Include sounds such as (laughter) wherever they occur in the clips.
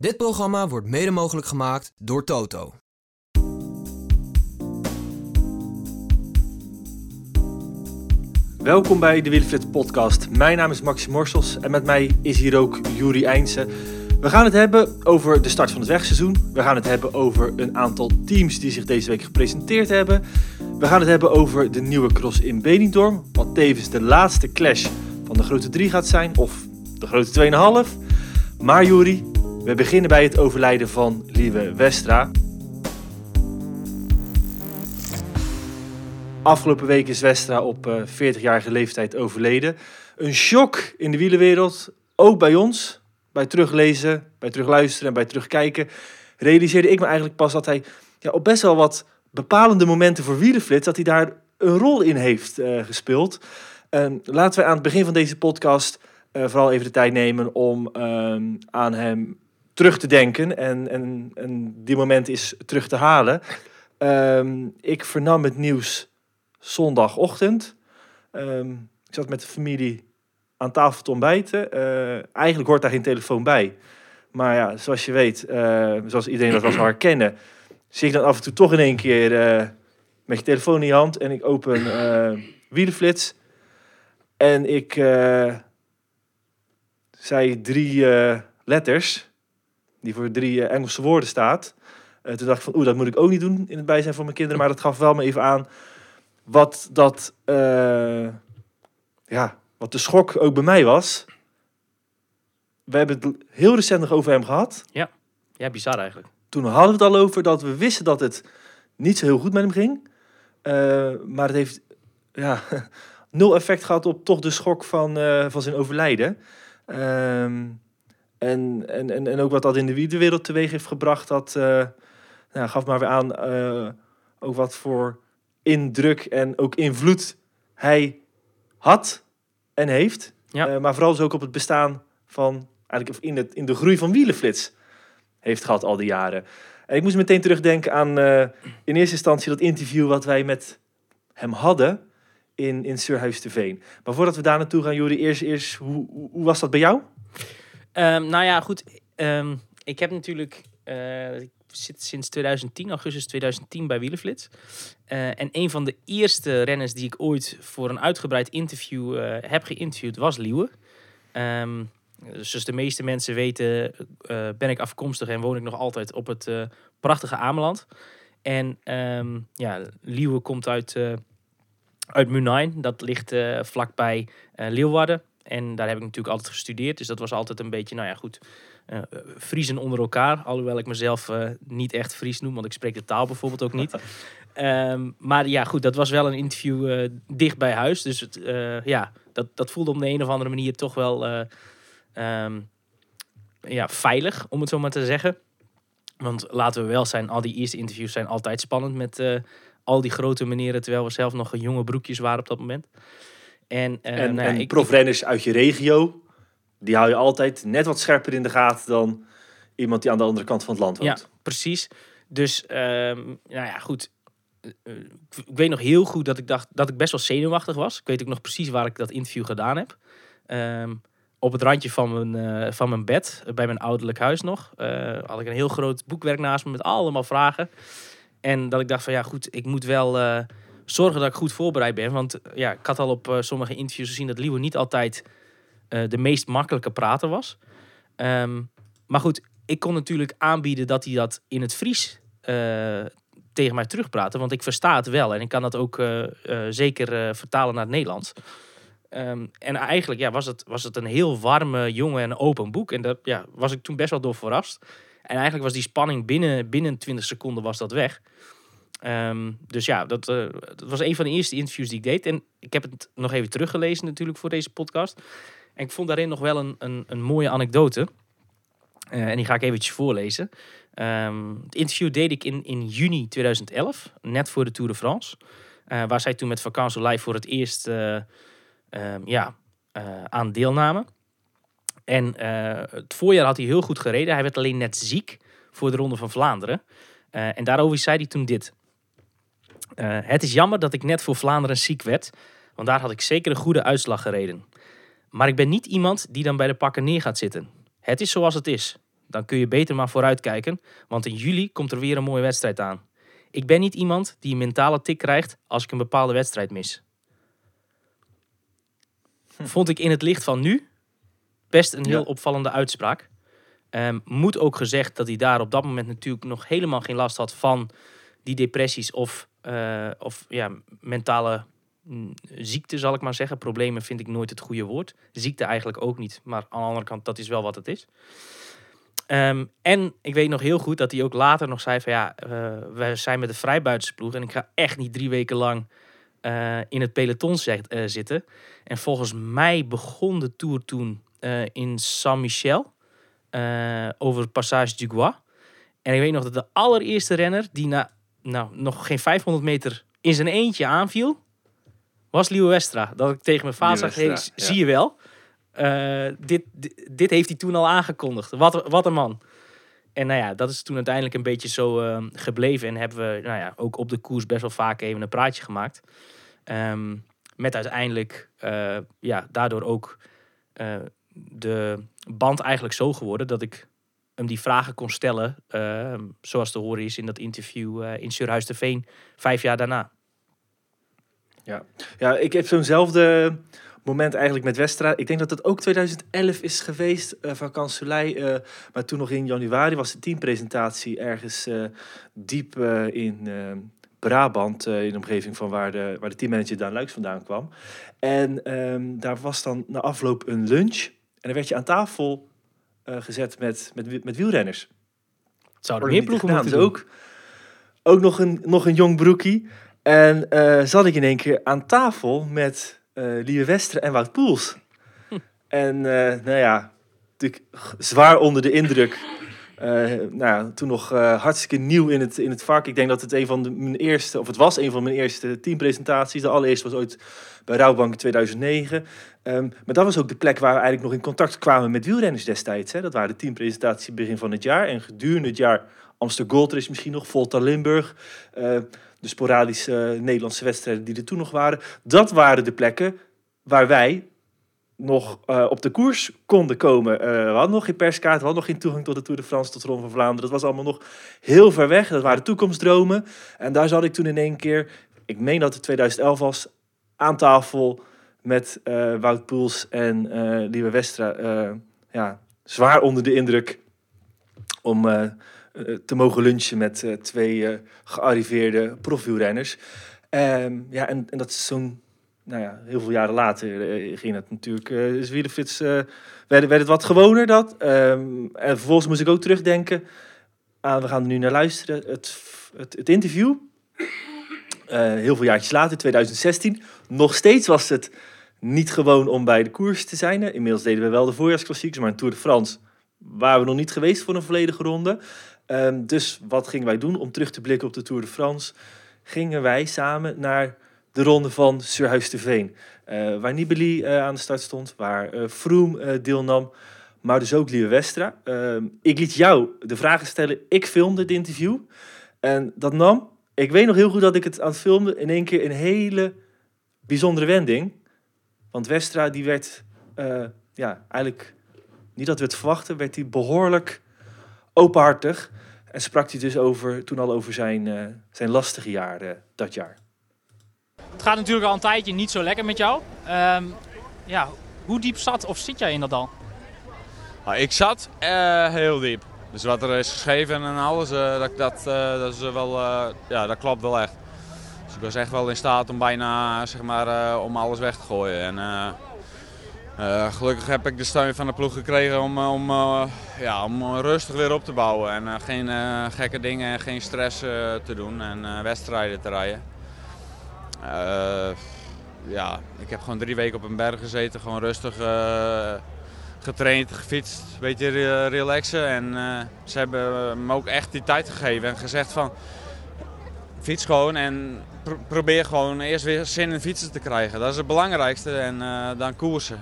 Dit programma wordt mede mogelijk gemaakt door Toto. Welkom bij de Wielenflits podcast. Mijn naam is Maxi Morsels en met mij is hier ook Juri Eindsen. We gaan het hebben over de start van het wegseizoen. We gaan het hebben over een aantal teams die zich deze week gepresenteerd hebben. We gaan het hebben over de nieuwe cross in Benidorm, wat tevens de laatste clash van de grote drie gaat zijn, of de grote 2,5. Maar Juri, we beginnen bij het overlijden van Lieve Westra. Afgelopen week is Westra op eh, 40-jarige leeftijd overleden. Een shock in de wielenwereld, ook bij ons. Bij teruglezen, bij terugluisteren en bij terugkijken realiseerde ik me eigenlijk pas dat hij ja, op best wel wat bepalende momenten voor wielenflits, dat hij daar een rol in heeft eh, gespeeld. En laten we aan het begin van deze podcast eh, vooral even de tijd nemen om ehm, aan hem terug te denken en, en, en die moment is terug te halen. Ehm, ik vernam het nieuws zondagochtend. Ehm, ik zat met de familie aan tafel te ontbijten. Eh, eigenlijk hoort daar geen telefoon bij. Maar ja, zoals je weet, eh, zoals iedereen dat wel zal herkennen, zie ik dan af en toe toch in één keer eh, met je telefoon in je hand en ik open Wielenflits. En ik zei drie letters, die voor drie eh, Engelse woorden staat. Eh, toen dacht ik van, oeh, dat moet ik ook niet doen in het bijzijn van mijn kinderen. Maar dat gaf wel me even aan wat dat, eh, ja, wat de schok ook bij mij was. We hebben het heel recent nog over hem gehad. Ja, bizar eigenlijk. Toen hadden we het al over dat we wisten dat het niet zo heel goed met hem ging. Maar het heeft ja, (laughs) nul effect gehad op toch de schok van, van zijn overlijden. Ehm, en, en, en, en ook wat dat in de wielerwereld teweeg heeft gebracht, dat eh, nou, gaf maar weer aan eh, ook wat voor indruk en ook invloed hij had en heeft. Ja. Eh, maar vooral dus ook op het bestaan van, eigenlijk in, het, in de groei van wielenflits heeft gehad al die jaren. En ik moest meteen terugdenken aan in eerste instantie dat interview wat wij met hem hadden in, in Surhuis te Veen. Maar voordat we daar naartoe gaan, Juri, eerst, eerst hoe, hoe, hoe was dat bij jou? Ehm, nou ja, goed. ehm, ik heb natuurlijk... eh, ik zit sinds 2010, augustus 2010, bij Wielenflits. Eh, en een van de eerste renners die ik ooit voor een uitgebreid interview eh, heb geïnterviewd was Liewe. Ehm, zoals de meeste mensen weten ben ik afkomstig en woon ik nog altijd op het prachtige Ameland. En ja, Liewe komt uit, uit Munijn. Dat ligt vlakbij Leeuwarden. En daar heb ik natuurlijk altijd gestudeerd. Dus dat was altijd een beetje, nou ja, goed. eh Friezen onder elkaar. Alhoewel ik mezelf eh, niet echt Fries noem, want ik spreek de taal bijvoorbeeld ook niet. (laughs) Ehm, maar ja, goed, dat was wel een interview eh, dicht bij huis. Dus het, eh, ja, dat, dat voelde op de een of andere manier toch wel eh, ehm, ja, veilig, om het zo maar te zeggen. Want laten we wel zijn, al die eerste interviews zijn altijd spannend met eh, al die grote meneren, terwijl we zelf nog jonge broekjes waren op dat moment. En, en nou en ik- profrenners uit je regio, die hou je altijd net wat scherper in de gaten dan iemand die aan de andere kant van het land woont. Ja, precies. Dus, ehm, nou ja, goed. Eh, eh, ik weet nog heel goed dat ik dacht dat ik best wel zenuwachtig was. Ik weet ook nog precies waar ik dat interview gedaan heb. Ehm, op het randje van mijn, van mijn bed, bij mijn ouderlijk huis nog, had ik een heel groot boekwerk naast me met allemaal vragen. En dat ik dacht van ja, goed, ik moet wel zorgen dat ik goed voorbereid ben. Want eh, ja, ik had al op eh, sommige interviews gezien dat Liewe niet altijd eh, de meest makkelijke prater was. Ehm, maar goed, ik kon natuurlijk aanbieden dat hij dat in het Fries tegen mij terugpraatte. Want ik versta het wel en ik kan dat ook zeker vertalen naar het Nederlands. Ehm, en eigenlijk ja, was, het, was het een heel warme, jonge en open boek. En daar ja, was ik toen best wel door verrast. En eigenlijk was die spanning binnen, binnen 20 seconden was dat weg. Ehm, dus ja, dat, eh, dat was een van de eerste interviews die ik deed. En ik heb het nog even teruggelezen natuurlijk voor deze podcast. En ik vond daarin nog wel een, een, een mooie anekdote. Eh, en die ga ik eventjes voorlezen. Ehm, het interview deed ik in, in juni 2011, net voor de Tour de France. Eh, waar zij toen met Vacances Live voor het eerst eh, ehm, ja, aan deelnamen. En het voorjaar had hij heel goed gereden. Hij werd alleen net ziek voor de Ronde van Vlaanderen. En daarover zei hij toen dit. Eh, het is jammer dat ik net voor Vlaanderen ziek werd. Want daar had ik zeker een goede uitslag gereden. Maar ik ben niet iemand die dan bij de pakken neer gaat zitten. Het is zoals het is. dan kun je beter maar vooruitkijken. Want in juli komt er weer een mooie wedstrijd aan. Ik ben niet iemand die een mentale tik krijgt als ik een bepaalde wedstrijd mis. Vond ik in het licht van nu best een heel Ja. opvallende uitspraak. Ehm, moet ook gezegd dat hij daar op dat moment natuurlijk nog helemaal geen last had van die depressies of, eh, of ja, mentale mm, ziekte, zal ik maar zeggen. Problemen vind ik nooit het goede woord. Ziekte eigenlijk ook niet, maar aan de andere kant, dat is wel wat het is. Ehm, en ik weet nog heel goed dat hij ook later nog zei van ja, eh, we zijn met de vrijbuitensploeg en ik ga echt niet drie weken lang eh, in het peloton zitten. En volgens mij begon de Tour toen in Saint-Michel over Passage du Gois. En ik weet nog dat de allereerste renner die na nou, nog geen 500 meter in zijn eentje aanviel, was Leo Westra. Dat ik tegen mijn vader zag, hey, zie je wel. Eh, dit, dit, dit heeft hij toen al aangekondigd. Wat, wat een man. En nou ja, dat is toen uiteindelijk een beetje zo eh, gebleven. En hebben we nou ja, ook op de koers best wel vaak even een praatje gemaakt. Ehm, met uiteindelijk eh, ja, daardoor ook eh, de band eigenlijk zo geworden dat ik hem die vragen kon stellen. ehm, zoals te horen is in dat interview eh, in Surhuis de Veen, vijf jaar daarna. Ja, ik heb zo'nzelfde moment eigenlijk met Westra. Ik denk dat het ook 2011 is geweest, eh van Kanselij. eh, maar toen nog in januari was de teampresentatie ergens diep in Brabant. in de omgeving van waar de, waar de teammanager Daan Luiks vandaan kwam. En ehm, daar was dan na afloop een lunch. En dan werd je aan tafel gezet met, met, met wielrenners. Zouden meer ploegen moeten Dus ook, ook nog, een, nog een jong broekie. En eh, zat ik in één keer aan tafel met eh Lieve Wester en Wout Poels. En eh, nou ja, natuurlijk zwaar onder de indruk. Eh, nou ja, toen nog eh, hartstikke nieuw in het, in het vak. Ik denk dat het een van de, mijn eerste, of het was een van mijn eerste teampresentaties. De allereerste was ooit bij Rouwbank in 2009. Ehm, maar dat was ook de plek waar we eigenlijk nog in contact kwamen met wielrenners destijds. Hè. Dat waren de teampresentaties begin van het jaar. En gedurende het jaar Amsterdam Gold misschien nog, Volta Limburg. eh, de sporadische Nederlandse wedstrijden die er toen nog waren. Dat waren de plekken waar wij nog eh, op de koers konden komen. Eh, we hadden nog geen perskaart, we hadden nog geen toegang tot de Tour de France, tot de Ronde van Vlaanderen. Dat was allemaal nog heel ver weg. Dat waren toekomstdromen. En daar zat ik toen in één keer, ik meen dat het 2011 was, aan tafel met eh, Wout Poels en eh Lieve Westra. eh, ja, zwaar onder de indruk om te mogen lunchen met twee gearriveerde profielrenners. Ehm, ja, en, dat is zo'n, nou ja, heel veel jaren later ging het natuurlijk. eh werd, werd het wat gewoner dat. Ehm, en vervolgens moest ik ook terugdenken aan, we gaan nu naar luisteren, het, het interview. Eh, heel veel jaartjes later, 2016. Nog steeds was het niet gewoon om bij de koers te zijn. Inmiddels deden we wel de voorjaarsklassiekers, maar een Tour de France waren we nog niet geweest voor een volledige ronde. Ehm, dus wat gingen wij doen om terug te blikken op de Tour de France? Gingen wij samen naar de ronde van Surhuis de Veen. eh, waar Nibali eh, aan de start stond, waar eh Froome deelnam, maar dus ook Lieve Westra. Ehm, ik liet jou de vragen stellen, ik filmde het interview. En dat nam, ik weet nog heel goed dat ik het aan het filmen, in één keer een hele bijzondere wending. Want Westra die werd, eh, ja, eigenlijk niet dat we het verwachten, werd hij behoorlijk openhartig. En sprak hij dus over, toen al over zijn, eh, zijn lastige jaren dat jaar. Het gaat natuurlijk al een tijdje niet zo lekker met jou. Ehm, ja, hoe diep zat of zit jij in dat al? Nou, ik zat eh, heel diep. Dus wat er is geschreven en alles, eh, dat, dat, eh, dat, is wel, eh, ja, dat klopt wel echt. Dus ik was echt wel in staat om bijna zeg maar, om alles weg te gooien. En, gelukkig heb ik de steun van de ploeg gekregen om, om, ja, om rustig weer op te bouwen. En geen gekke dingen en geen stress te doen en wedstrijden te rijden. Ja, ik heb gewoon drie weken op een berg gezeten, gewoon rustig getraind, gefietst, een beetje re- relaxen. En eh, ze hebben me ook echt die tijd gegeven en gezegd van fiets gewoon en pro- probeer gewoon eerst weer zin in fietsen te krijgen. Dat is het belangrijkste en eh, dan koersen.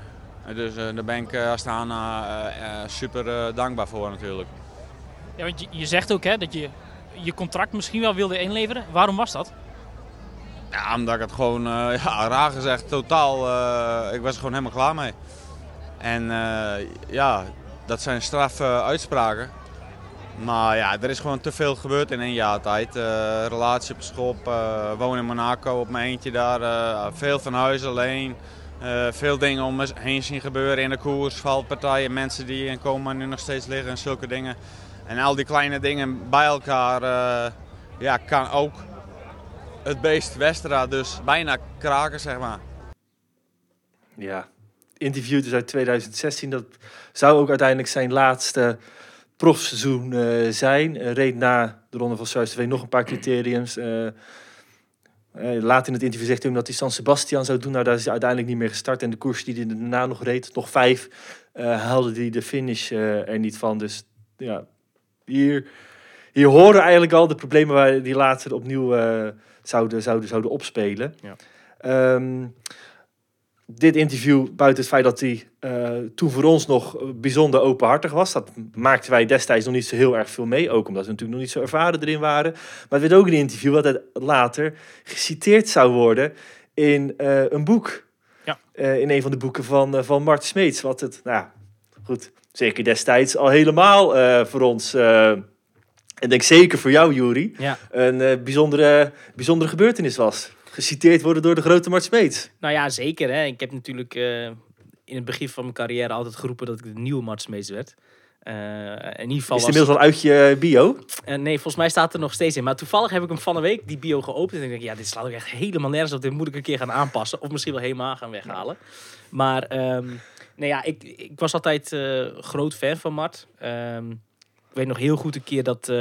Dus eh, daar ben ik uh, staan super dankbaar voor natuurlijk. Ja, want je, je zegt ook hè, dat je je contract misschien wel wilde inleveren. Waarom was dat? Ja, omdat ik het gewoon, eh, (laughs) ja, raar gezegd, totaal, ik was er gewoon helemaal klaar mee. En eh, ja, dat zijn straffe uitspraken. Maar ja, er is gewoon te veel gebeurd in één jaar tijd. Uh, relatie op schop, uh, wonen in Monaco op mijn eentje daar. Veel van huis alleen. veel dingen om me heen zien gebeuren in de koers, valpartijen, mensen die in coma nu nog steeds liggen en zulke dingen. En al die kleine dingen bij elkaar ja, kan ook het beest Westra dus bijna kraken, zeg maar. Ja, interview dus uit 2016. Dat zou ook uiteindelijk zijn laatste profseizoen uh, zijn. Uh, reed na de Ronde van Zuid nog een paar criteriums. Uh, laat in het interview zegt hij dat hij San Sebastian zou doen. Nou, daar is hij uiteindelijk niet meer gestart. En de koers die hij daarna nog reed, nog vijf, haalde hij de finish er niet van. Dus ja, hier, hier horen eigenlijk al de problemen waar die later opnieuw zouden, zouden, zouden opspelen. Ja. Um, dit interview, buiten het feit dat hij uh, toen voor ons nog bijzonder openhartig was, dat maakten wij destijds nog niet zo heel erg veel mee. Ook omdat we natuurlijk nog niet zo ervaren erin waren. Maar het werd ook een interview wat het later geciteerd zou worden in uh, een boek. Ja. Uh, in een van de boeken van, van Mart Smeets. Wat het, nou goed, zeker destijds al helemaal voor ons. en denk zeker voor jou, Jury, ja. een bijzondere, bijzondere gebeurtenis was geciteerd worden door de grote Mart Smeets. Nou ja, zeker. Hè. Ik heb natuurlijk uh, in het begin van mijn carrière altijd geroepen dat ik de nieuwe Mart Smeets werd. Uh, in ieder geval Is het inmiddels al uit je bio? Uh, nee, volgens mij staat er nog steeds in. Maar toevallig heb ik hem van een week die bio geopend. En ik denk, ja, dit slaat ook echt helemaal nergens op. Dit moet ik een keer gaan aanpassen. Of misschien wel helemaal gaan weghalen. Maar um, nee, ja, ik, ik was altijd groot fan van Mart. Um, ik weet nog heel goed een keer dat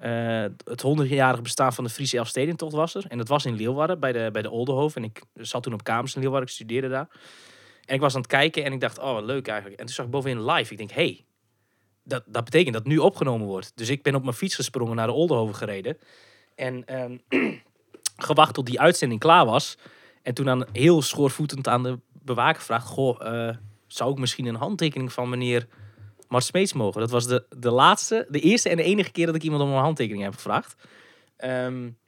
uh, het 100-jarige bestaan van de Friese Elfstedentocht was er. En dat was in Leeuwarden, bij de, bij de. En ik zat toen op kamers in Leeuwarden, ik studeerde daar. En ik was aan het kijken en ik dacht, oh, wat leuk eigenlijk. En toen zag ik bovenin live. Ik denk, hey, dat, dat betekent dat nu opgenomen wordt. Dus ik ben op mijn fiets gesprongen naar de Oldenhoven gereden. En um, (clears throat) gewacht tot die uitzending klaar was. En toen aan, heel schoorvoetend aan de bewaker gevraagd... Goh, uh, zou ik misschien een handtekening van meneer Mart Smeets mogen. Dat was de, de laatste, de eerste en de enige keer dat ik iemand om een handtekening heb gevraagd. Um,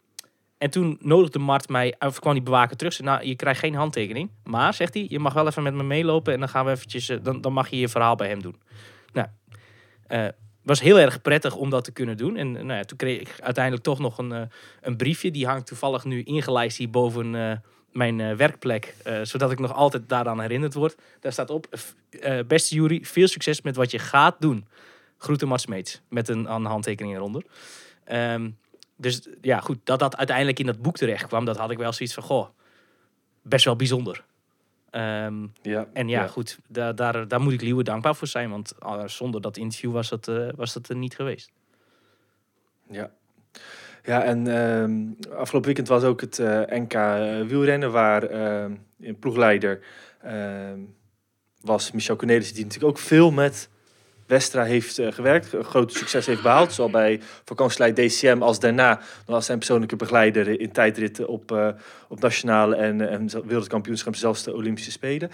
en toen nodigde Mart mij, of kwam die bewaker terug. Zei, nou, je krijgt geen handtekening. Maar, zegt hij, je mag wel even met me meelopen. En dan gaan we eventjes, eh, dan, dan mag je je verhaal bij hem doen. Nou, uh, was heel erg prettig om dat te kunnen doen. En nou ja, toen kreeg ik uiteindelijk toch nog een, uh, een briefje. Die hangt toevallig nu ingelijst hier boven mijn uh, werkplek, uh, zodat ik nog altijd daaraan herinnerd word. Daar staat op, uh, beste Jury, veel succes met wat je gaat doen. Groeten Mats Meets, met een, een handtekening eronder. Um, dus ja, goed, dat dat uiteindelijk in dat boek terecht kwam, dat had ik wel zoiets van, goh, best wel bijzonder. Um, ja, en ja, ja, goed, daar, daar, daar moet ik Liewe dankbaar voor zijn, want zonder dat interview was dat, was dat er niet geweest. Ja, ja, en uh, afgelopen weekend was ook het eh, NK eh, wielrennen, waar uh, een ploegleider ehm, was Michel Cornelis, die natuurlijk ook veel met Westra heeft uh, gewerkt, groot succes heeft behaald. Zowel bij vakantieleid DCM als daarna nog als zijn persoonlijke begeleider in tijdritten op, op nationale en, en wereldkampioenschap, zelfs de Olympische Spelen.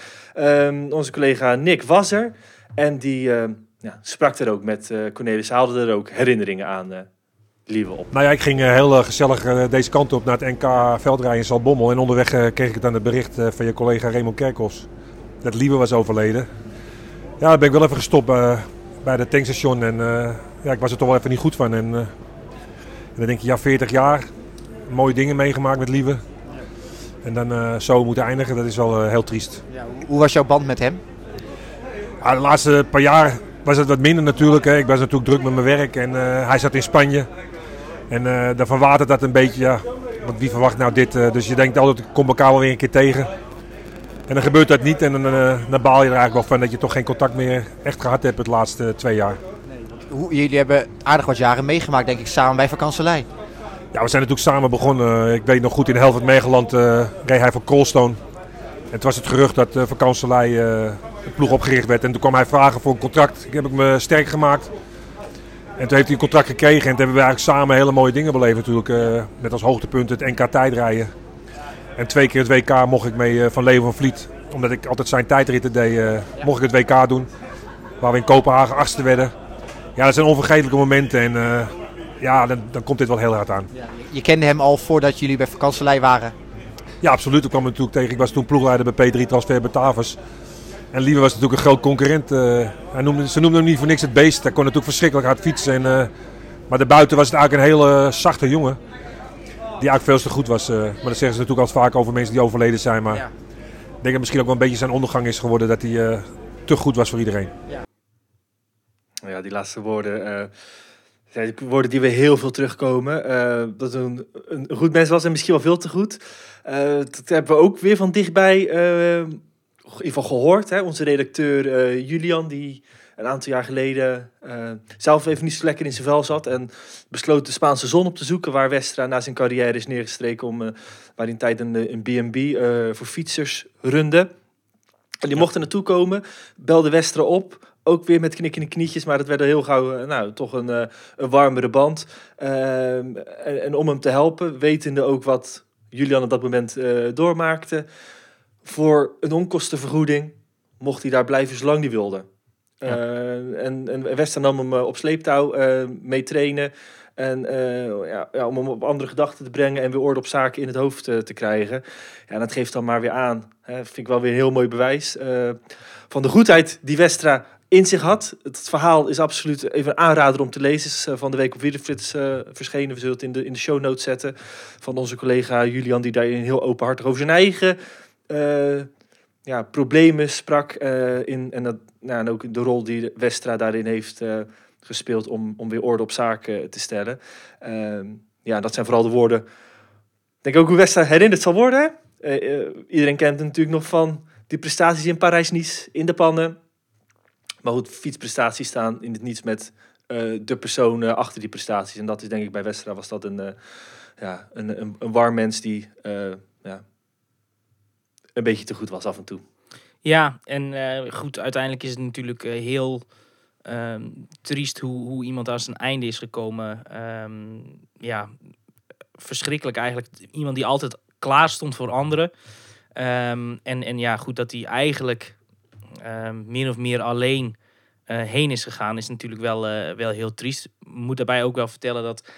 Onze collega Nick was er en die ehm, ja, sprak er ook met Cornelis, haalde er ook herinneringen aan op? Nou ja, ik ging eh, heel eh, gezellig eh, deze kant op naar het NK veldrijden in Zalbommel. En onderweg kreeg ik het aan het bericht van je collega Raymond Kerkhoffs dat Lieve was overleden. Ja, dan ben ik wel even gestopt bij het tankstation en ja, ik was er toch wel even niet goed van. En, en dan denk je, ja, 40 jaar, mooie dingen meegemaakt met Lieve. En dan zo moeten eindigen, dat is wel heel triest. Ja, hoe was jouw band met hem? Ja, de laatste paar jaar was het wat minder natuurlijk. Hè. Ik was natuurlijk druk met mijn werk en hij zat in Spanje. En uh, dan verwatert dat een beetje, ja. Want wie verwacht nou dit? Uh, dus je denkt altijd, ik kom elkaar wel weer een keer tegen. En dan gebeurt dat niet en dan, uh, dan baal je er eigenlijk wel van dat je toch geen contact meer echt gehad hebt het laatste twee jaar. Jullie hebben aardig wat jaren meegemaakt, denk ik, samen bij Vakantselij. Ja, we zijn natuurlijk samen begonnen. Ik weet nog goed, in Helft Megeland reed hij voor Coldstone. En het was het gerucht dat uh, Vakantselij ploeg opgericht werd. En toen kwam hij vragen voor een contract. Ik heb ik me sterk gemaakt. En toen heeft hij een contract gekregen en toen hebben we eigenlijk samen hele mooie dingen beleefd natuurlijk. Uh, met als hoogtepunt het NK tijdrijden. En twee keer het WK mocht ik mee uh, van Leo van Vliet. Omdat ik altijd zijn tijdritten deed, uh, mocht ik het WK doen. Waar we in Kopenhagen achtste werden. Ja, dat zijn onvergetelijke momenten en ja, dan, dan, komt dit wel heel hard aan. Ja, je kende hem al voordat jullie bij vakantielei waren? Ja, absoluut. Ik kwam natuurlijk tegen. Ik was toen ploegleider bij P3 Transfer Batavus. En Liewe was natuurlijk een groot concurrent. Uh, hij noemde, ze noemden hem niet voor niks het beest. Hij kon natuurlijk verschrikkelijk hard fietsen. En, uh, Maar daarbuiten was het eigenlijk een hele zachte jongen. Die eigenlijk veel te goed was. eh, maar dat zeggen ze natuurlijk altijd vaak over mensen die overleden zijn. Maar Ja. ik denk dat het misschien ook wel een beetje zijn ondergang is geworden. Dat hij eh, te goed was voor iedereen. Ja, die laatste woorden. eh, zijn woorden die we heel veel terugkomen. eh, dat een, een goed mens was en misschien wel veel te goed. Eh, dat hebben we ook weer van dichtbij eh, in ieder geval gehoord. Hè? Onze redacteur eh, Julian, die een aantal jaar geleden eh, zelf even niet zo lekker in zijn vel zat. En besloot de Spaanse zon op te zoeken waar Westra na zijn carrière is neergestreken. Om, eh, waar een tijd een, een B&B voor fietsers runde. En die mochten naartoe komen, belde Westra op. Ook weer met knikkende knietjes, maar het werd heel gauw nou, toch een, een warmere band. Ehm, en, en om hem te helpen, wetende ook wat Julian op dat moment doormaakte. Voor een onkostenvergoeding mocht hij daar blijven zolang hij wilde. Ja. Eh, en, en nam hem eh, op sleeptouw eh, mee trainen. En ja, ja, om hem op andere gedachten te brengen en weer orde op zaken in het hoofd te krijgen. Ja, en dat geeft dan maar weer aan. Hè, vind ik wel weer een heel mooi bewijs. van de goedheid die Westra in zich had. Het verhaal is absoluut even een aanrader om te lezen. Het is van de week op Wielerflits eh verschenen. We zullen het in de, in de show notes zetten. Van onze collega Julian, die daarin heel openhartig over zijn eigen eh, ja, problemen sprak. eh, in, en, dat, nou, en ook de rol die Westra daarin heeft eh, gespeeld om, om weer orde op zaken te stellen. Ehm, ja, dat zijn vooral de woorden. Ik denk ook hoe Westra herinnerd zal worden. iedereen kent natuurlijk nog van die prestaties in Parijs-Nice, in de pannen. Maar goed, fietsprestaties staan in het niets met de persoon achter die prestaties. En dat is denk ik bij Westra was dat een, ja, een, een, een warm mens die een beetje te goed was af en toe. Ja, en eh, goed, uiteindelijk is het natuurlijk eh, heel ehm, triest hoe, hoe iemand aan zijn einde is gekomen. Ehm, ja, verschrikkelijk eigenlijk. Iemand die altijd klaar stond voor anderen. Ehm, en, en ja, goed, dat hij eigenlijk min of meer alleen eh, heen is gegaan, is natuurlijk wel, wel heel triest. Moet daarbij ook wel vertellen dat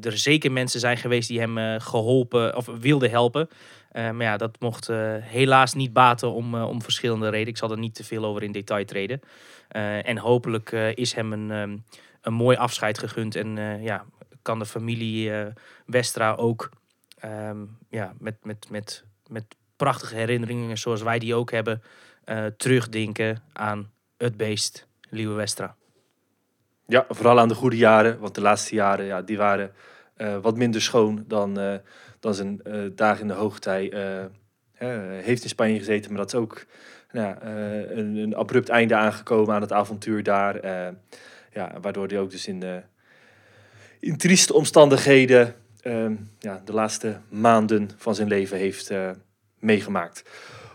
er zeker mensen zijn geweest die hem eh, geholpen of wilden helpen. Eh, maar ja, dat mocht eh, helaas niet baten om, eh, om verschillende redenen. Ik zal er niet te veel over in detail treden. En hopelijk is hem een, ehm, een mooi afscheid gegund. En ja, kan de familie Westra ook ehm, ja, met, met, met, met prachtige herinneringen zoals wij die ook hebben, terugdenken aan het beest, Liewe Westra. Ja, vooral aan de goede jaren. Want de laatste jaren, ja, die waren wat minder schoon dan, eh, dan zijn eh, dagen in de hoogtij. eh, heeft in Spanje gezeten, maar dat is ook nou, eh, een, een abrupt einde aangekomen aan het avontuur daar. ja, waardoor hij ook dus in, in trieste omstandigheden ehm, ja, de laatste maanden van zijn leven heeft meegemaakt.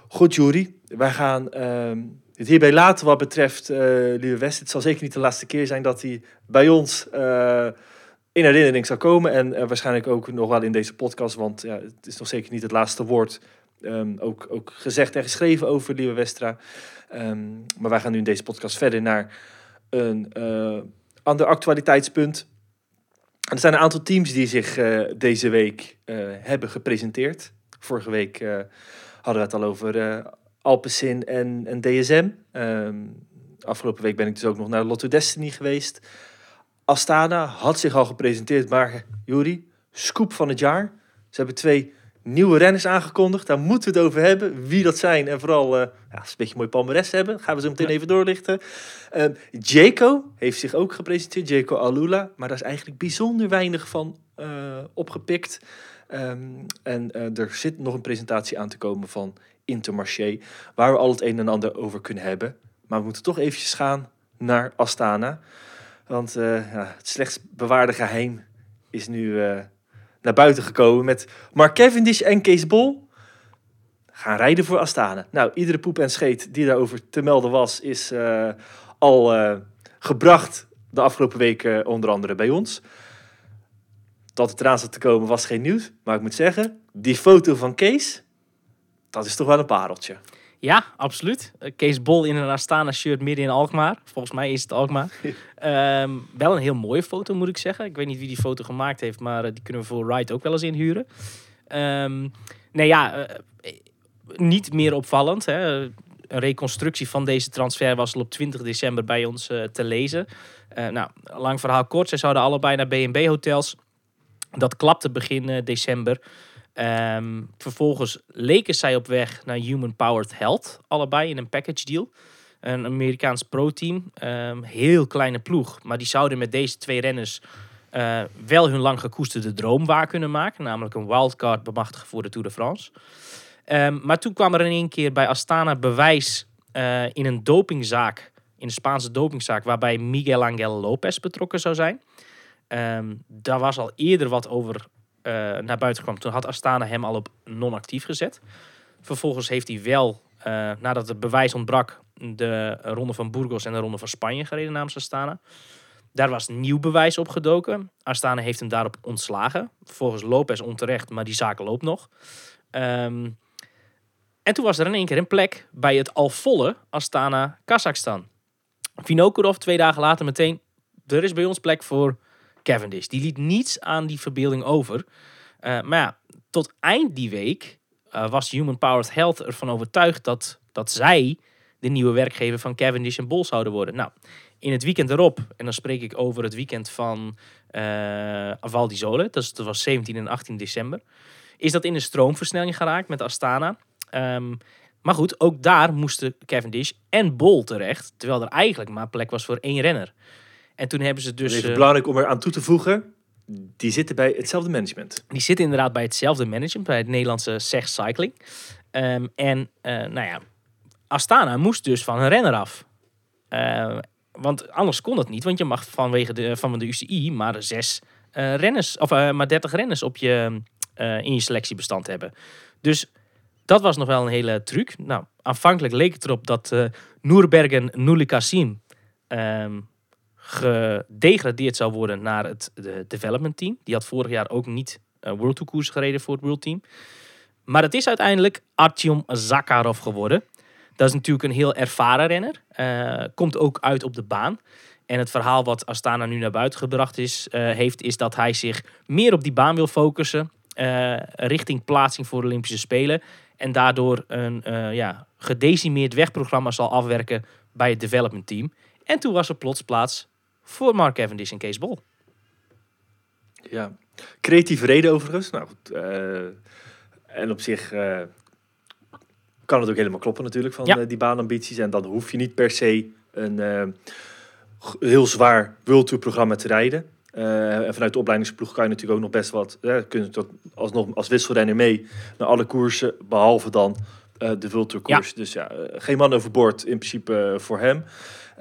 Goed, Jury, wij gaan ehm, het hierbij laten wat betreft eh Lieve West. Het zal zeker niet de laatste keer zijn dat hij bij ons in herinnering zal komen. En eh, waarschijnlijk ook nog wel in deze podcast, want ja, het is nog zeker niet het laatste woord. ehm, ook, ook gezegd en geschreven over Lieve Westra. Ehm, maar wij gaan nu in deze podcast verder naar een eh, ander actualiteitspunt. Er zijn een aantal teams die zich eh, deze week hebben gepresenteerd. Vorige week hadden we het al over Alpecin en, en DSM. Ehm, afgelopen week ben ik dus ook nog naar Lotto Destiny geweest. Astana had zich al gepresenteerd, maar Juri, scoop van het jaar. Ze hebben twee nieuwe renners aangekondigd. Daar moeten we het over hebben. Wie dat zijn en vooral, eh ja, een beetje mooi palmares hebben, gaan we zo meteen even doorlichten. Ehm Jaco heeft zich ook gepresenteerd, Jaco Alula. Maar daar is eigenlijk bijzonder weinig van eh, opgepikt. Ehm, en eh, er zit nog een presentatie aan te komen van Intermarché, waar we al het een en ander over kunnen hebben. Maar we moeten toch eventjes gaan naar Astana. Want eh, ja, het slechts bewaarde geheim is nu eh, naar buiten gekomen met Mark Cavendish en Kees Bol gaan rijden voor Astana. Nou, iedere poep en scheet die daarover te melden was, is eh, al gebracht de afgelopen weken onder andere bij ons. Dat het eraan zat te komen was geen nieuws. Maar ik moet zeggen, die foto van Kees, dat is toch wel een pareltje. Ja, absoluut. Eh, Kees Bol in een Astana shirt midden in Alkmaar. Volgens mij is het Alkmaar. Ehm, wel een heel mooie foto, moet ik zeggen. Ik weet niet wie die foto gemaakt heeft, maar eh, die kunnen we voor Ride ook wel eens inhuren. Ehm, nee, ja, eh, niet meer opvallend. Hè. een reconstructie van deze transfer was al op 20 december bij ons te lezen. Nou, lang verhaal kort. Zij zouden allebei naar B&B hotels. Dat klapte begin december. Ehm, vervolgens leken zij op weg naar Human Powered Health. Allebei in een package deal. Een Amerikaans pro-team. Ehm, heel kleine ploeg. Maar die zouden met deze twee renners eh, wel hun lang gekoesterde droom waar kunnen maken. Namelijk een wildcard bemachtigen voor de Tour de France. Ehm, maar toen kwam er in één keer bij Astana bewijs eh, in een dopingzaak. In een Spaanse dopingzaak. Waarbij Miguel Angel Lopez betrokken zou zijn. Ehm, daar was al eerder wat over naar buiten gekomen. Toen had Astana hem al op non-actief gezet. Vervolgens heeft hij wel, eh, nadat het bewijs ontbrak, de ronde van Burgos en de ronde van Spanje gereden namens Astana. Daar was nieuw bewijs opgedoken. Astana heeft hem daarop ontslagen. Volgens Lopez onterecht, maar die zaak loopt nog. Ehm, en toen was er in één keer een plek bij het al volle Astana Kazachstan. Vinokurov twee dagen later meteen, er is bij ons plek voor Cavendish. Die liet niets aan die verbeelding over. Uh, maar ja, tot eind die week uh, was Human Powered Health ervan overtuigd dat, dat zij de nieuwe werkgever van Cavendish en Bol zouden worden. Nou, in het weekend erop, en dan spreek ik over het weekend van uh, Val di Sole, dat, was 17 en 18 december, is dat in een stroomversnelling geraakt met Astana. Um, maar goed, ook daar moesten Cavendish en Bol terecht, terwijl er eigenlijk maar plek was voor één renner. En toen hebben ze dus... Even belangrijk om er aan toe te voegen, die zitten bij hetzelfde management. Die zitten inderdaad bij hetzelfde management, bij het Nederlandse SEG Cycling. Um, en uh, nou ja, Astana moest dus van een renner af. Uh, want anders kon dat niet, want je mag vanwege de, van de UCI maar zes uh, renners, of maar 30 renners op je, in je selectiebestand hebben. Dus dat was nog wel een hele truc. Nou, aanvankelijk leek het erop dat uh, Noorbergen Nulikassim um, gedegradeerd zou worden naar het de development team. Die had vorig jaar ook niet uh, World Tour koers gereden voor het World Team. Maar het is uiteindelijk Artyom Zakharov geworden. Dat is natuurlijk een heel ervaren renner. Uh, komt ook uit op de baan. En het verhaal wat Astana nu naar buiten gebracht is, uh, heeft, is dat hij zich meer op die baan wil focussen. Richting plaatsing voor de Olympische Spelen. En daardoor een ja, gedecimeerd wegprogramma zal afwerken bij het development team. En toen was er plots plaats voor Mark Cavendish en Kees Bol. Ja, creatieve reden overigens. Nou goed, uh, en op zich uh, kan het ook helemaal kloppen natuurlijk van ja. uh, die baanambities. En dan hoef je niet per se een heel zwaar World Tour programma te rijden. en vanuit de opleidingsploeg kan je natuurlijk ook nog best wat, uh, kun je tot alsnog als wisselrenner mee naar alle koersen, behalve dan de World Tour koers. Ja. Dus ja, geen man overboord in principe voor hem.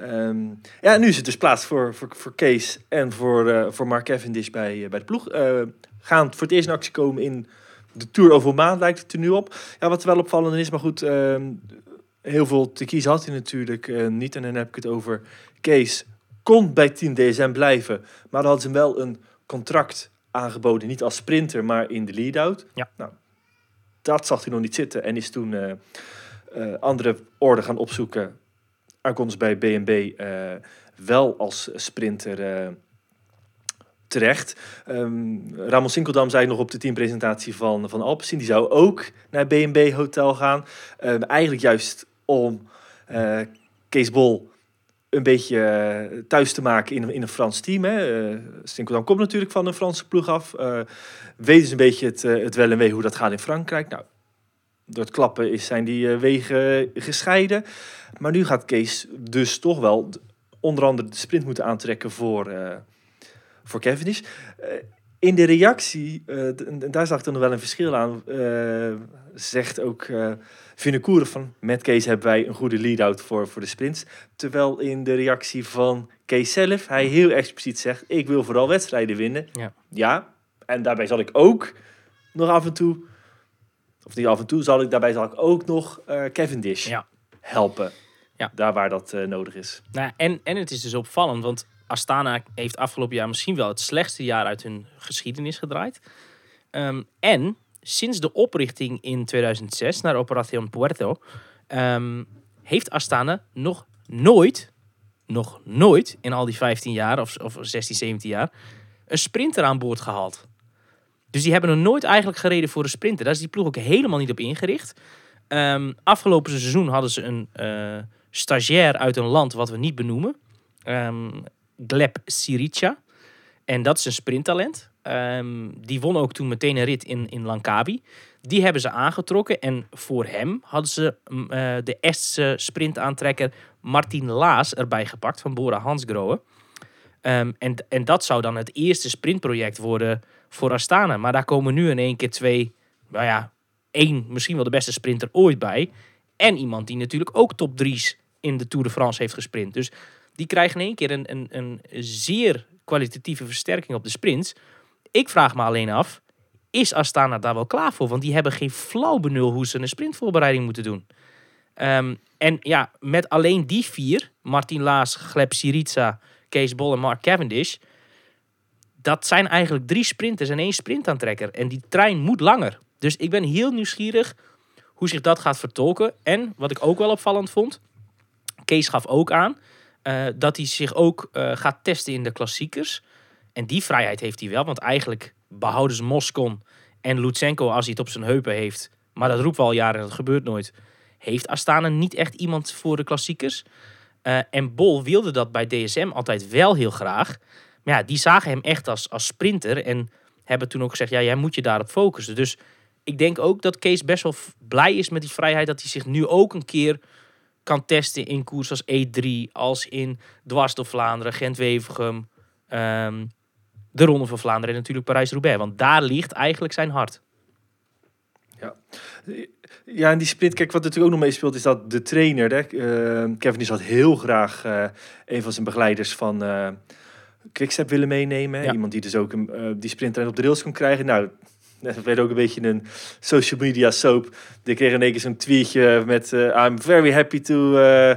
Um, ja, nu is het dus plaats voor, voor, voor Kees en voor, uh, voor Mark Cavendish bij, uh, bij de ploeg. Uh, gaan voor het eerst in actie komen in de Tour over een maand, lijkt het er nu op. Ja, wat wel opvallend is, maar goed, uh, heel veel te kiezen had hij natuurlijk niet. En dan heb ik het over Kees. Kon bij Team DSM blijven, maar dan hadden ze hem wel een contract aangeboden. Niet als sprinter, maar in de lead-out. Ja. Nou, dat zag hij nog niet zitten en is toen andere orde gaan opzoeken Argons bij BNB uh, wel als sprinter uh, terecht. Um, Ramon Sinkeldam zei nog op de teampresentatie van, van Alpecin, die zou ook naar BNB Hotel gaan. Um, eigenlijk juist om uh, Kees Bol een beetje thuis te maken in, in een Frans team. Hè. Sinkeldam komt natuurlijk van een Franse ploeg af. Weet dus een beetje het, het wel en wee hoe dat gaat in Frankrijk. Nou, door het klappen is, zijn die uh, wegen gescheiden. Maar nu gaat Kees dus toch wel onder andere de sprint moeten aantrekken voor, uh, voor Cavendish. Uh, in de reactie, daar zag ik dan nog wel een verschil aan, zegt ook uh, Vinnekoeren van met Kees hebben wij een goede lead-out voor, voor de sprints. Terwijl in de reactie van Kees zelf, hij heel expliciet zegt, ik wil vooral wedstrijden winnen. Ja, ja en daarbij zal ik ook nog af en toe of niet af en toe, zal ik daarbij zal ik ook nog uh, Cavendish ja. helpen. Ja. Daar waar dat uh, nodig is. Nou, en, en het is dus opvallend, want Astana heeft afgelopen jaar misschien wel het slechtste jaar uit hun geschiedenis gedraaid. Um, en sinds de oprichting in 2006 naar Operación Puerto um, heeft Astana nog nooit, nog nooit in al die 15 jaar of, of 16, 17 jaar een sprinter aan boord gehaald. Dus die hebben nog nooit eigenlijk gereden voor een sprinter. Daar is die ploeg ook helemaal niet op ingericht. Ehm, afgelopen seizoen hadden ze een eh, stagiair uit een land wat we niet benoemen. Ehm Gleb Sirica. En dat is een sprinttalent. Ehm, die won ook toen meteen een rit in, in Langkawi. Die hebben ze aangetrokken. En voor hem hadden ze mm, eh, de Estse sprintaantrekker Martin Laas erbij gepakt van Bora Hansgrohe. En, en dat zou dan het eerste sprintproject worden voor Astana. Maar daar komen nu in één keer twee, nou ja, één, misschien wel de beste sprinter ooit bij. En iemand die natuurlijk ook top drie's in de Tour de France heeft gesprint. Dus die krijgen in één keer een, een, een zeer kwalitatieve versterking op de sprints. Ik vraag me alleen af, is Astana daar wel klaar voor? Want die hebben geen flauw benul hoe ze een sprintvoorbereiding moeten doen. Ehm, en ja, met alleen die vier, Martin Laas, Gleb Syriza, Kees Bol en Mark Cavendish... dat zijn eigenlijk drie sprinters en één sprintaantrekker. En die trein moet langer. Dus ik ben heel nieuwsgierig hoe zich dat gaat vertolken. En wat ik ook wel opvallend vond, Kees gaf ook aan eh, dat hij zich ook eh, gaat testen in de klassiekers. En die vrijheid heeft hij wel, want eigenlijk behouden ze Moscon en Lutsenko als hij het op zijn heupen heeft. Maar dat roepen we al jaren en dat gebeurt nooit. Heeft Astana niet echt iemand voor de klassiekers? Eh, en Bol wilde dat bij DSM altijd wel heel graag. Maar ja, die zagen hem echt als, als sprinter en hebben toen ook gezegd, ja, jij moet je daarop focussen. Dus ik denk ook dat Kees best wel blij is met die vrijheid dat hij zich nu ook een keer kan testen in koers als E3, als in Dwars door Vlaanderen, Gent-Wevergem, ehm, de Ronde van Vlaanderen en natuurlijk Parijs-Roubaix. Want daar ligt eigenlijk zijn hart. Ja, en die sprint, kijk, wat natuurlijk ook nog meespeelt, is dat de trainer, hè, eh, Kevin, die had heel graag eh, een van zijn begeleiders van eh Quickstep willen meenemen. Ja. Iemand die dus ook een, eh, die sprinttrein op de rails kon krijgen. Nou, dat werd ook een beetje een social media soap. Die kreeg in één keer zo'n tweetje met eh, I'm very happy to... eh,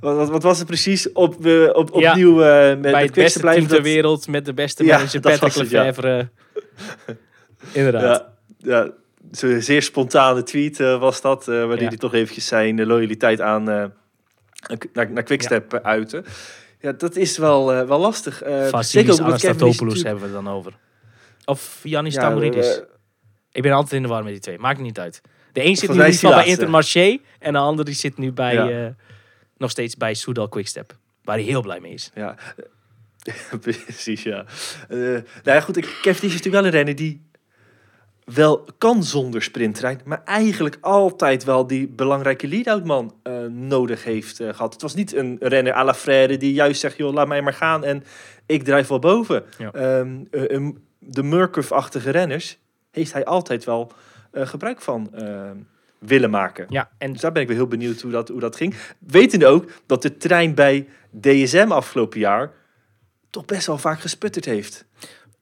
wat, wat, was het precies? Op, op, opnieuw met, Bij het beste team blijven. ter dat- wereld, met de beste Ja, manager Patrick ja. (laughs) Inderdaad. Ja, zo'n zeer spontane tweet was dat. waarin hij toch eventjes zijn loyaliteit aan naar, naar Quickstep ja. Ja, dat is wel, eh, wel lastig. Eh Vasilis Kevin Anastatopoulos hebben we het dan over. Of Yannis Ja, Tamouridis. eh, ik ben altijd in de war met die twee. Maakt niet uit. De een zit nu in bij. Intermarché. En de ander die zit nu bij, Ja. eh, nog steeds bij Soudal Quickstep. Waar hij heel blij mee is. Ja, (laughs) precies, ja. Eh nou ja, goed, Cavendish is natuurlijk wel een renner die wel kan zonder sprinttrein, maar eigenlijk altijd wel die belangrijke lead-out man eh, nodig heeft eh, gehad. Het was niet een renner à la Frère die juist zegt, joh, laat mij maar gaan en ik drijf wel boven. Ja. Ehm, eh, de Murkoff-achtige renners heeft hij altijd wel gebruik van willen maken. Ja, en Dus daar ben ik wel heel benieuwd hoe dat, hoe dat ging. Wetende ook dat de trein bij DSM afgelopen jaar toch best wel vaak gesputterd heeft.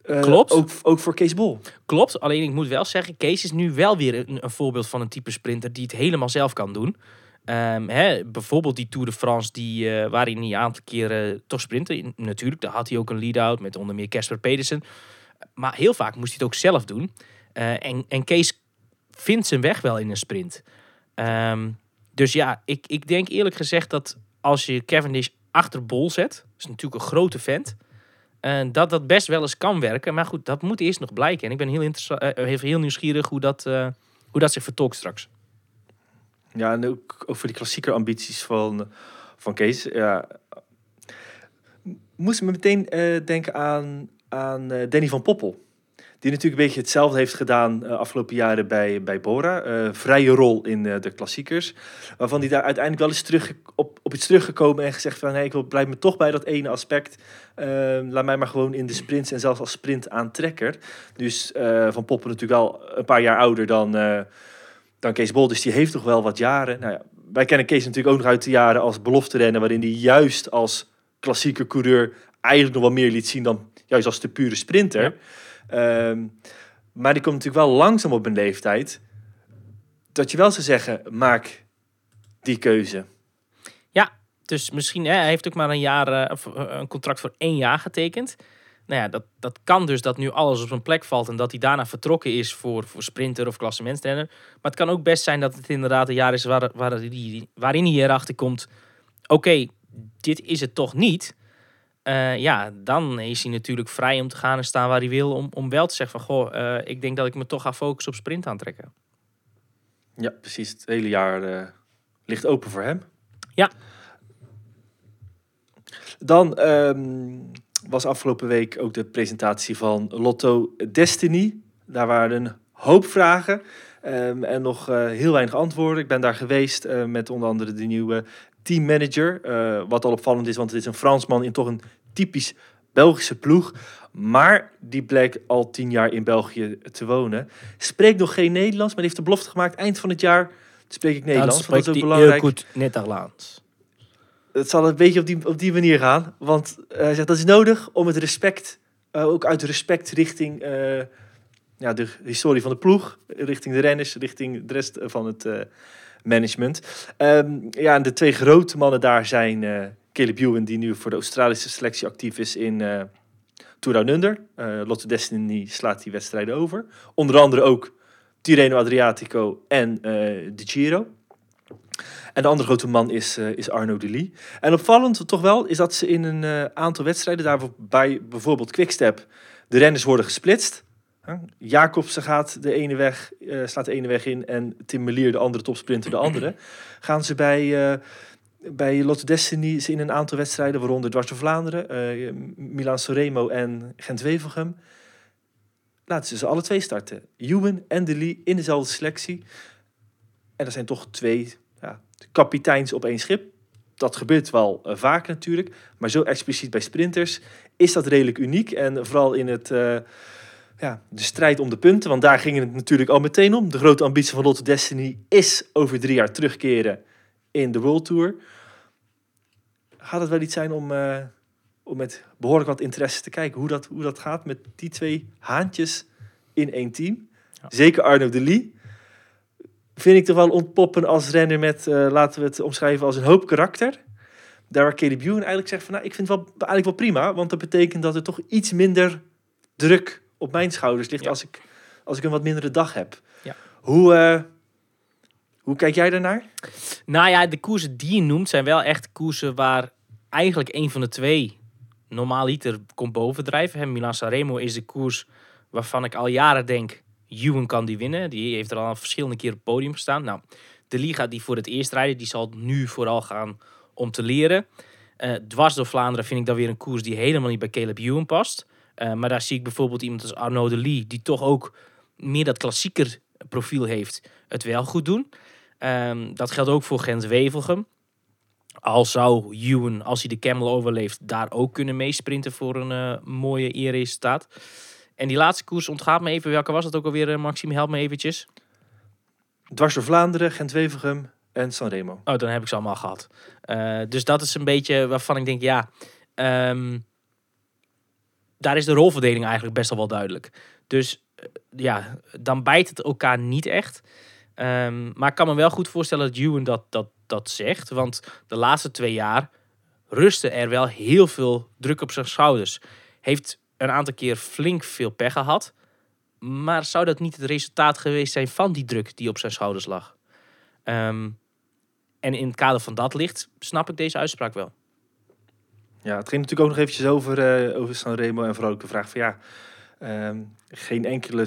Eh, Klopt. Ook, ook voor Kees Bol. Klopt, alleen ik moet wel zeggen, Kees is nu wel weer een, een voorbeeld van een type sprinter die het helemaal zelf kan doen. Ehm, hè, bijvoorbeeld die Tour de France, die, eh, waarin hij een aantal keren toch sprintte. In- Natuurlijk, daar had hij ook een lead-out met onder meer Casper Pedersen. Maar heel vaak moest hij het ook zelf doen. Eh, en, en Kees vindt zijn weg wel in een sprint. Ehm, dus ja, ik, ik denk eerlijk gezegd dat als je Cavendish achter Bol zet, is natuurlijk een grote vent. En dat dat best wel eens kan werken. Maar goed, dat moet eerst nog blijken. En ik ben heel, eh, even heel nieuwsgierig hoe dat, eh, hoe dat zich vertolkt straks. Ja, en ook over die klassieke ambities van, van Kees. Ja. Moest me meteen eh, denken aan, aan eh, Danny van Poppel. Die natuurlijk een beetje hetzelfde heeft gedaan eh, afgelopen jaren bij, bij Bora. Eh, vrije rol in eh, de klassiekers. Waarvan hij daar uiteindelijk wel eens terug, op, op iets teruggekomen en gezegd van... Hey, ik wil, blijf me toch bij dat ene aspect. Eh, laat mij maar gewoon in de sprints en zelfs als sprint aantrekker. Dus Van Poppel natuurlijk al een paar jaar ouder dan, dan Kees Bol. Dus die heeft toch wel wat jaren. Nou ja, wij kennen Kees natuurlijk ook nog uit de jaren als belofte renner... waarin hij juist als klassieke coureur eigenlijk nog wel meer liet zien... dan juist als de pure sprinter. Ehm, maar die komt natuurlijk wel langzaam op een leeftijd... dat je wel zou zeggen, maak die keuze. Dus misschien, hè, hij heeft ook maar een, jaar, eh, eh, een contract voor één jaar getekend. Nou ja, dat, dat kan dus dat nu alles op zijn plek valt en dat hij daarna vertrokken is voor, voor sprinter of klassementsrenner. Maar het kan ook best zijn dat het inderdaad een jaar is waarin hij erachter komt. Oké, dit is het toch niet. Eh, ja, dan is hij natuurlijk vrij om te gaan en staan waar hij wil. Om, om wel te zeggen van, goh, eh, ik denk dat ik me toch ga focussen op sprint aantrekken. Ja, precies. Het hele jaar eh, ligt open voor hem. Ja. Dan ehm, was afgelopen week ook de presentatie van Lotto Destiny. Daar waren een hoop vragen ehm, en nog heel weinig antwoorden. Ik ben daar geweest met onder andere de nieuwe teammanager. eh wat al opvallend is, want het is een Fransman in toch een typisch Belgische ploeg. Maar die bleek al tien jaar in België te wonen. Spreekt nog geen Nederlands, maar heeft de belofte gemaakt eind van het jaar spreek ik Nederlands. Dan dat spreekt is ook hij heel belangrijk. goed Nederlands. Het zal een beetje op die, op die manier gaan. Want eh, hij zegt dat is nodig om het respect, eh, ook uit respect richting ja, de historie van de ploeg, richting de renners, richting de rest van het management. Ehm, ja, de twee grote mannen daar zijn eh Caleb Ewan, die nu voor de Australische selectie actief is in eh Tour Under. Eh, Lotto Destiny slaat die wedstrijden over. Onder andere ook Tirreno Adriatico en de Giro. En de andere grote man is, is Arno de Lee. En opvallend toch wel is dat ze in een aantal wedstrijden, daarbij bijvoorbeeld Quickstep, de renners worden gesplitst. Jacobsen gaat de ene weg, eh, slaat de ene weg in en Tim Melier, de andere topsprinter, de andere. (clears throat) Gaan ze bij, eh bij Lotto Destiny ze in een aantal wedstrijden, waaronder Dwars door Vlaanderen, eh Milan Soremo en Gent-Wevelgem, laten ze ze alle twee starten. Ewan en de Lee in dezelfde selectie. En er zijn toch twee ja, kapiteins op één schip. Dat gebeurt wel vaak natuurlijk. Maar zo expliciet bij sprinters is dat redelijk uniek. En vooral in het, ja, de strijd om de punten. Want daar ging het natuurlijk al meteen om. De grote ambitie van Lotto Destiny is over drie jaar terugkeren in de World Tour. Gaat het wel iets zijn om, eh, om met behoorlijk wat interesse te kijken hoe dat, hoe dat gaat met die twee haantjes in één team? Ja. Zeker Arno de Lee vind ik toch wel ontpoppen als renner met, eh, laten we het omschrijven als een hoop karakter. Daar waar Caleb Ewan eigenlijk zegt van, nou, ik vind het wel, eigenlijk wel prima, want dat betekent dat er toch iets minder druk op mijn schouders ligt Ja. als, ik, als ik een wat mindere dag heb. Ja. Hoe, eh, hoe kijk jij daarnaar? Nou ja, de koersen die je noemt zijn wel echt koersen waar eigenlijk een van de twee normaaliter komt bovendrijven. Milan Sanremo is de koers waarvan ik al jaren denk, Ewan kan die winnen. Die heeft er al verschillende keer op het podium gestaan. Nou, de Liga die voor het eerst rijden, die zal nu vooral gaan om te leren. Eh, dwars door Vlaanderen vind ik dan weer een koers die helemaal niet bij Caleb Ewan past. Eh, maar daar zie ik bijvoorbeeld iemand als Arnaud de Lee, die toch ook meer dat klassieker profiel heeft, het wel goed doen. Ehm, dat geldt ook voor Gent-Wevelgem. Al zou Ewan, als hij de Camel overleeft, daar ook kunnen meesprinten voor een eh, mooie eerresultaat. En die laatste koers ontgaat me even. Welke was dat ook alweer, eh, Maxime? Help me eventjes. Dwars door Vlaanderen, Gent-Wevelgem en Sanremo. Oh, dan heb ik ze allemaal gehad. Eh, dus dat is een beetje waarvan ik denk, ja... ehm, daar is de rolverdeling eigenlijk best wel wel duidelijk. Dus eh, ja, dan bijt het elkaar niet echt. Ehm, maar ik kan me wel goed voorstellen dat Ewan dat, dat, dat zegt. Want de laatste twee jaar rustte er wel heel veel druk op zijn schouders. Heeft een aantal keer flink veel pech gehad. Maar zou dat niet het resultaat geweest zijn van die druk die op zijn schouders lag? Ehm, en in het kader van dat licht snap ik deze uitspraak wel. Ja, het ging natuurlijk ook nog eventjes over, eh, over Sanremo en vooral ook de vraag van ja, ehm, geen enkele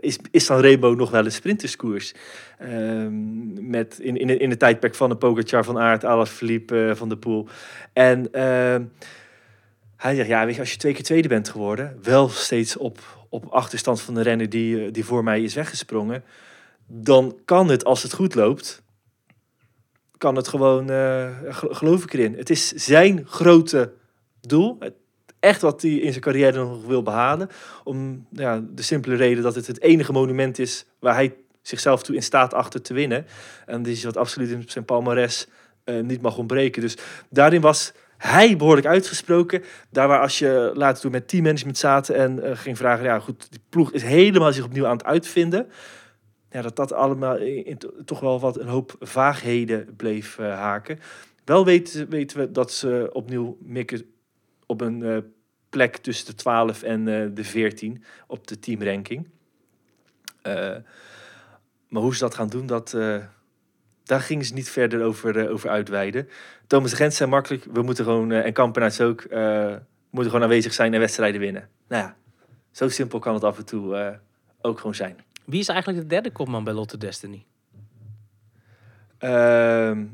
is, is Sanremo nog wel een sprinterskoers? Ehm, met in, in, in het tijdperk van de Pogacar van Aert, Alaphilippe, eh, Van der Poel. En ehm, hij zegt, ja, als je twee keer tweede bent geworden, wel steeds op, op achterstand van de renner die, eh, die voor mij is weggesprongen, dan kan het, als het goed loopt, kan het gewoon, eh, gel- geloof ik erin. Het is zijn grote doel. Echt wat hij in zijn carrière nog wil behalen. Om ja, de simpele reden dat het het enige monument is waar hij zichzelf toe in staat achter te winnen. En dit is wat absoluut in zijn palmares eh, niet mag ontbreken. Dus daarin was hij behoorlijk uitgesproken. Daar waar als je later toen met teammanagement zaten en eh, ging vragen, ja goed, die ploeg is helemaal zich opnieuw aan het uitvinden. Ja, dat dat allemaal in, toch wel wat een hoop vaagheden bleef eh, haken. Wel weten, weten we dat ze opnieuw mikken op een eh, plek tussen de 12 en eh, de 14 op de teamranking. Maar hoe ze dat gaan doen, dat, daar gingen ze niet verder over, over uitweiden. Thomas de Gent zei makkelijk, we moeten gewoon, en Kampenaerts ook, moeten gewoon aanwezig zijn en wedstrijden winnen. Nou ja, zo simpel kan het af en toe ook gewoon zijn. Wie is eigenlijk de derde kopman bij Lotte Destiny? Ehm,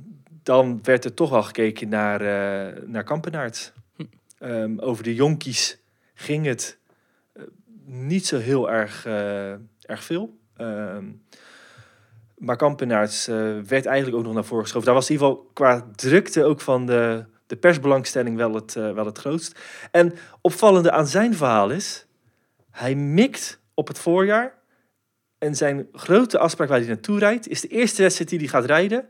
dan werd er toch wel gekeken naar, eh naar. Hm. Ehm, over de jonkies ging het eh, niet zo heel erg, eh, erg veel. Ehm, maar Kampenaerts eh, werd eigenlijk ook nog naar voren geschoven. Daar was in ieder geval qua drukte ook van de, de persbelangstelling wel het, wel het grootst. En opvallende aan zijn verhaal is, hij mikt op het voorjaar. En zijn grote afspraak waar hij naartoe rijdt, is de eerste wedstrijd die hij gaat rijden.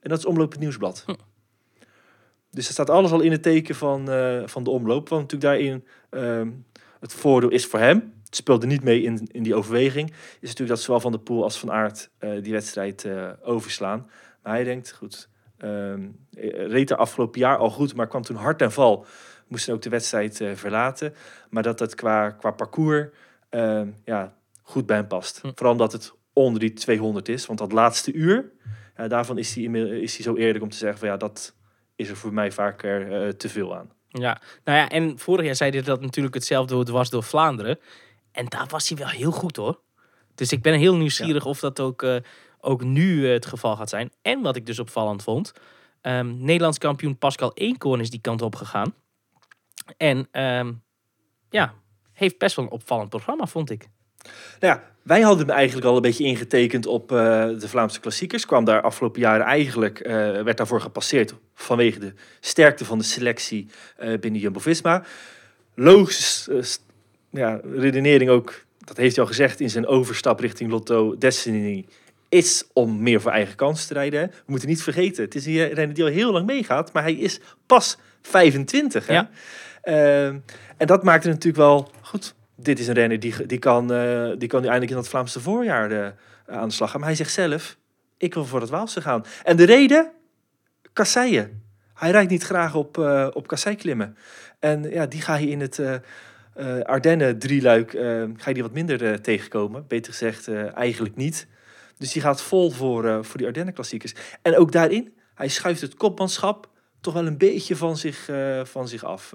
En dat is Omloop het Nieuwsblad. Hm. Dus er staat alles al in het teken van, eh, van de omloop. Want natuurlijk daarin ehm, het voordeel is voor hem. Het speelde niet mee in, in die overweging. Is natuurlijk dat zowel Van der Poel als Van Aert eh, die wedstrijd eh, overslaan. Maar hij denkt, goed, ehm, eh, reed er afgelopen jaar al goed, maar kwam toen hard en val. Moest ook de wedstrijd verlaten. Maar dat het qua, qua parcours ehm, ja, goed bij hem past. Hm. Vooral omdat het onder die 200 is. Want dat laatste uur, ja, daarvan is hij, is hij zo eerlijk om te zeggen van ja, dat is er voor mij vaker eh, te veel aan. Ja, nou ja, en vorig jaar zei hij dat natuurlijk hetzelfde was door Vlaanderen. En daar was hij wel heel goed hoor. Dus ik ben heel nieuwsgierig of dat ook, eh, ook nu eh, het geval gaat zijn. En wat ik dus opvallend vond. ehm, Nederlands kampioen Pascal Eenkoorn is die kant op gegaan. En ehm, ja, heeft best wel een opvallend programma, vond ik. Nou ja, wij hadden hem eigenlijk al een beetje ingetekend op eh, de Vlaamse klassiekers. Kwam daar afgelopen jaren eigenlijk, eh, werd daarvoor gepasseerd vanwege de sterkte van de selectie eh, binnen Jumbo-Visma. Logische ja, redenering ook, dat heeft hij al gezegd in zijn overstap richting Lotto Destiny, is om meer voor eigen kans te rijden. hè. We moeten niet vergeten, het is een renner die al heel lang meegaat, maar hij is pas 25. Hè? Ja. Ehm, en dat maakt het natuurlijk wel goed. Dit is een renner die, die, kan, eh, die kan eindelijk in dat Vlaamse voorjaar eh, aan de slag gaan. Maar hij zegt zelf, ik wil voor het Waalse gaan. En de reden? Kasseien. Hij rijdt niet graag op, eh op kassei klimmen. En ja, die ga je in het Ardennen drieluik ga je die wat minder tegenkomen. Beter gezegd, eigenlijk niet. Dus die gaat vol voor, voor die Ardennen klassiekers. En ook daarin, hij schuift het kopmanschap toch wel een beetje van zich, van zich af.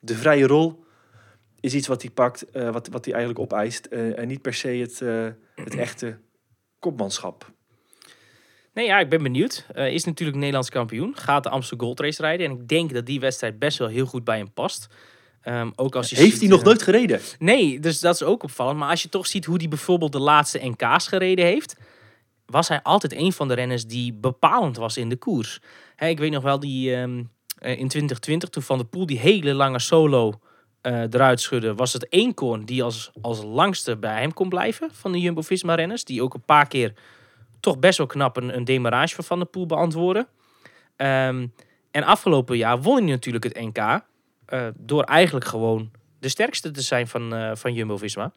De vrije rol is iets wat hij pakt, eh, wat, wat hij eigenlijk opeist. eh, en niet per se het, eh, het (clears throat) echte kopmanschap. Nee, ja, ik ben benieuwd. Is natuurlijk Nederlands kampioen. Gaat de Amsterdam Gold Race rijden. En ik denk dat die wedstrijd best wel heel goed bij hem past. Ehm, ook als je Heeft ziet, hij nog nooit gereden? Nee, dus dat is ook opvallend. Maar als je toch ziet hoe hij bijvoorbeeld de laatste NK's gereden heeft, was hij altijd een van de renners die bepalend was in de koers. Hè, ik weet nog wel die ehm, eh, in 2020, toen Van der Poel die hele lange solo eh, eruit schudde, was het Eenkoorn die als, als langste bij hem kon blijven van de Jumbo-Visma-renners. Die ook een paar keer toch best wel knap een, een demarage van Van der Poel beantwoordde. Ehm, en afgelopen jaar won hij natuurlijk het NK. eh, door eigenlijk gewoon de sterkste te zijn van, eh, van Jumbo-Visma.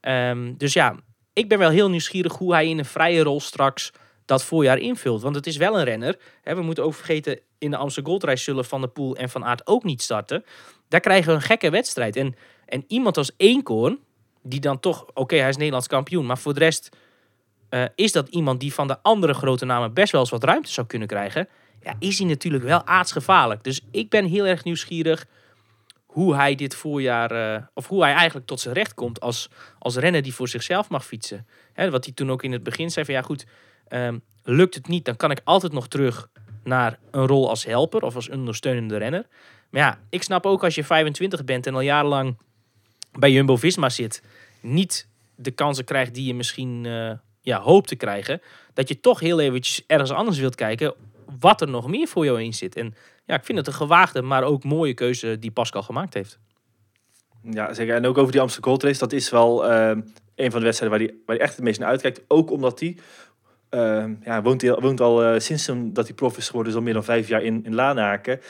Ehm, dus ja, ik ben wel heel nieuwsgierig hoe hij in een vrije rol straks dat voorjaar invult. Want het is wel een renner. We moeten ook vergeten, in de Amsterdam Goldreis zullen Van der Poel en Van Aert ook niet starten. Daar krijgen we een gekke wedstrijd. En, en iemand als Eenkoorn, die dan toch... Oké, hij is Nederlands kampioen, maar voor de rest... eh, is dat iemand die van de andere grote namen best wel eens wat ruimte zou kunnen krijgen? Ja, is hij natuurlijk wel aardsgevaarlijk. Dus ik ben heel erg nieuwsgierig hoe hij dit voorjaar, eh, of hoe hij eigenlijk tot zijn recht komt als, als renner die voor zichzelf mag fietsen. Hè, wat hij toen ook in het begin zei van ja goed, ehm, lukt het niet, dan kan ik altijd nog terug naar een rol als helper of als ondersteunende renner. Maar ja, ik snap ook als je 25 bent en al jarenlang bij Jumbo-Visma zit, niet de kansen krijgt die je misschien eh, ja, hoopt te krijgen, dat je toch heel eventjes ergens anders wilt kijken wat er nog meer voor jou in zit. En ja, ik vind het een gewaagde, maar ook mooie keuze die Pascal gemaakt heeft. Ja, zeker. En ook over die Amsterdam Gold Race. Dat is wel ehm, een van de wedstrijden waar hij, waar hij echt het meest naar uitkijkt. Ook omdat hij... ehm, ja, woont, al eh, sinds dat hij prof is geworden, al meer dan vijf jaar in, in Lanaken.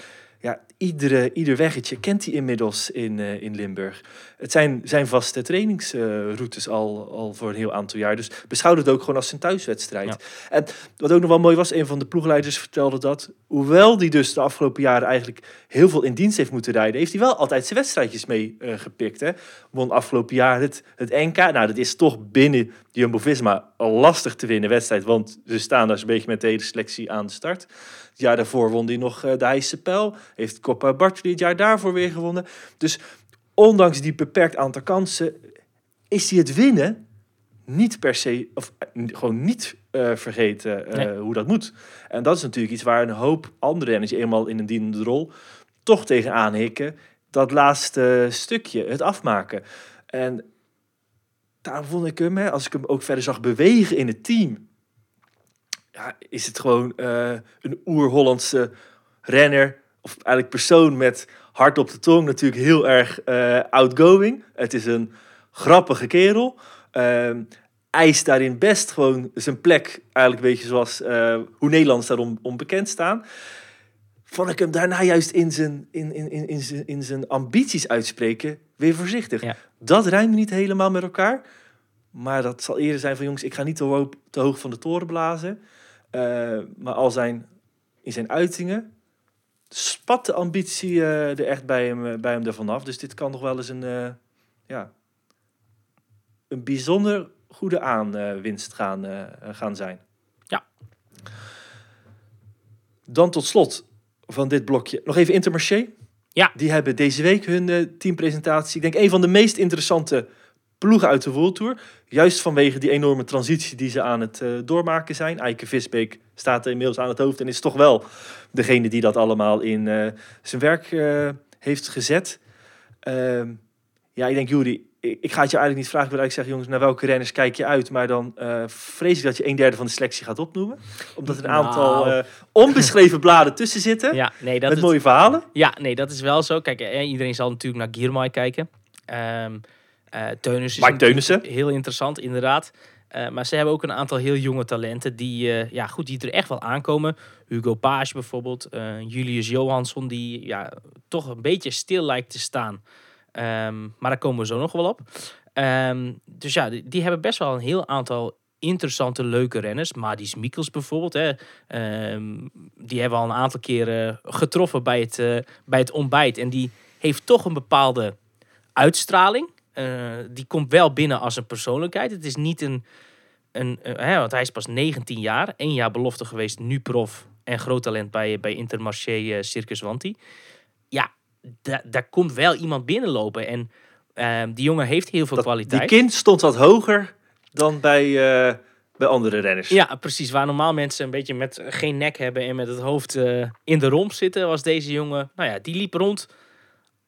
Ja, iedere, ieder weggetje kent hij inmiddels in, eh, in Limburg. Het zijn zijn vaste trainingsroutes al, al voor een heel aantal jaar. Dus beschouw het ook gewoon als zijn thuiswedstrijd. En wat ook nog wel mooi was, een van de ploegleiders vertelde dat... hoewel hij dus de afgelopen jaren eigenlijk heel veel in dienst heeft moeten rijden... heeft hij wel altijd zijn wedstrijdjes mee eh, gepikt. Hè? Won afgelopen jaar het, het NK. Nou, dat is toch binnen Jumbo-Visma al lastig te winnen wedstrijd... want ze staan daar zo'n beetje met de hele selectie aan de start. Het jaar daarvoor won hij nog eh, de Heijse Pijl. Heeft Coppa Bartoli het jaar daarvoor weer gewonnen. Dus ondanks die beperkt aantal kansen... is hij het winnen niet per se, of eh, gewoon niet eh, vergeten Nee. hoe dat moet. En dat is natuurlijk iets waar een hoop andere renners eenmaal in een dienende rol toch tegenaan hikken. Dat laatste stukje, het afmaken. En daar vond ik hem, hè, als ik hem ook verder zag bewegen in het team, ja, is het gewoon eh, een oer-Hollandse renner, of eigenlijk persoon met hart op de tong, natuurlijk heel erg eh, outgoing. Het is een grappige kerel. Ehm eist daarin best gewoon zijn plek, eigenlijk weet je zoals eh, hoe Nederlanders daarom om bekend staan. Vond ik hem daarna juist in zijn, in, in, in, in zijn, in zijn ambities uitspreken weer voorzichtig. Ja. Dat rijmt niet helemaal met elkaar. Maar dat zal eerder zijn van jongens, ik ga niet te hoog, te hoog van de toren blazen. Eh, maar al zijn, in zijn uitingen spat de ambitie eh, er echt bij hem, eh, bij hem ervan af. Dus dit kan nog wel eens een, ja, een bijzonder goede aanwinst gaan, gaan zijn. Ja. Dan tot slot van dit blokje nog even Intermarché. Ja. Die hebben deze week hun teampresentatie. Ik denk een van de meest interessante ploegen uit de World Tour. Juist vanwege die enorme transitie die ze aan het eh, doormaken zijn. Eike Visbeek staat er inmiddels aan het hoofd en is toch wel degene die dat allemaal in eh, zijn werk eh, heeft gezet. Ehm, ja, ik denk, Juri, ik, ik ga het je eigenlijk niet vragen. Ik wil eigenlijk zeggen, jongens, naar welke renners kijk je uit? Maar dan vrees ik dat je een derde van de selectie gaat opnoemen. Omdat er een aantal Nou. onbeschreven bladen tussen zitten. Ja, nee, dat met is, mooie verhalen. ja, nee, dat is wel zo. Kijk, iedereen zal natuurlijk naar Giermai kijken. Ehm eh Teunissen is Mike Teunissen. Heel interessant, inderdaad. Eh, maar ze hebben ook een aantal heel jonge talenten die, eh, ja, goed, die er echt wel aankomen. Hugo Page bijvoorbeeld. Julius Johansson, die ja, toch een beetje stil lijkt te staan. Ehm, maar daar komen we zo nog wel op. Ehm, dus ja, die, die hebben best wel een heel aantal interessante, leuke renners. Madis Mikkels bijvoorbeeld. Hè. Ehm, die hebben we al een aantal keren getroffen bij het, bij het ontbijt. En die heeft toch een bepaalde uitstraling. Eh, die komt wel binnen als een persoonlijkheid. Het is niet een... een eh, hè, want hij is pas 19 jaar. één jaar belofte geweest, nu prof. En groot talent bij, bij Intermarché eh, Circus Wanti. Ja, da- daar komt wel iemand binnenlopen. En ehm, die jongen heeft heel veel Dat, kwaliteit. die kind stond wat hoger dan bij, bij andere renners. Ja, precies. Waar normaal mensen een beetje met geen nek hebben en met het hoofd in de romp zitten, was deze jongen, nou ja, die liep rond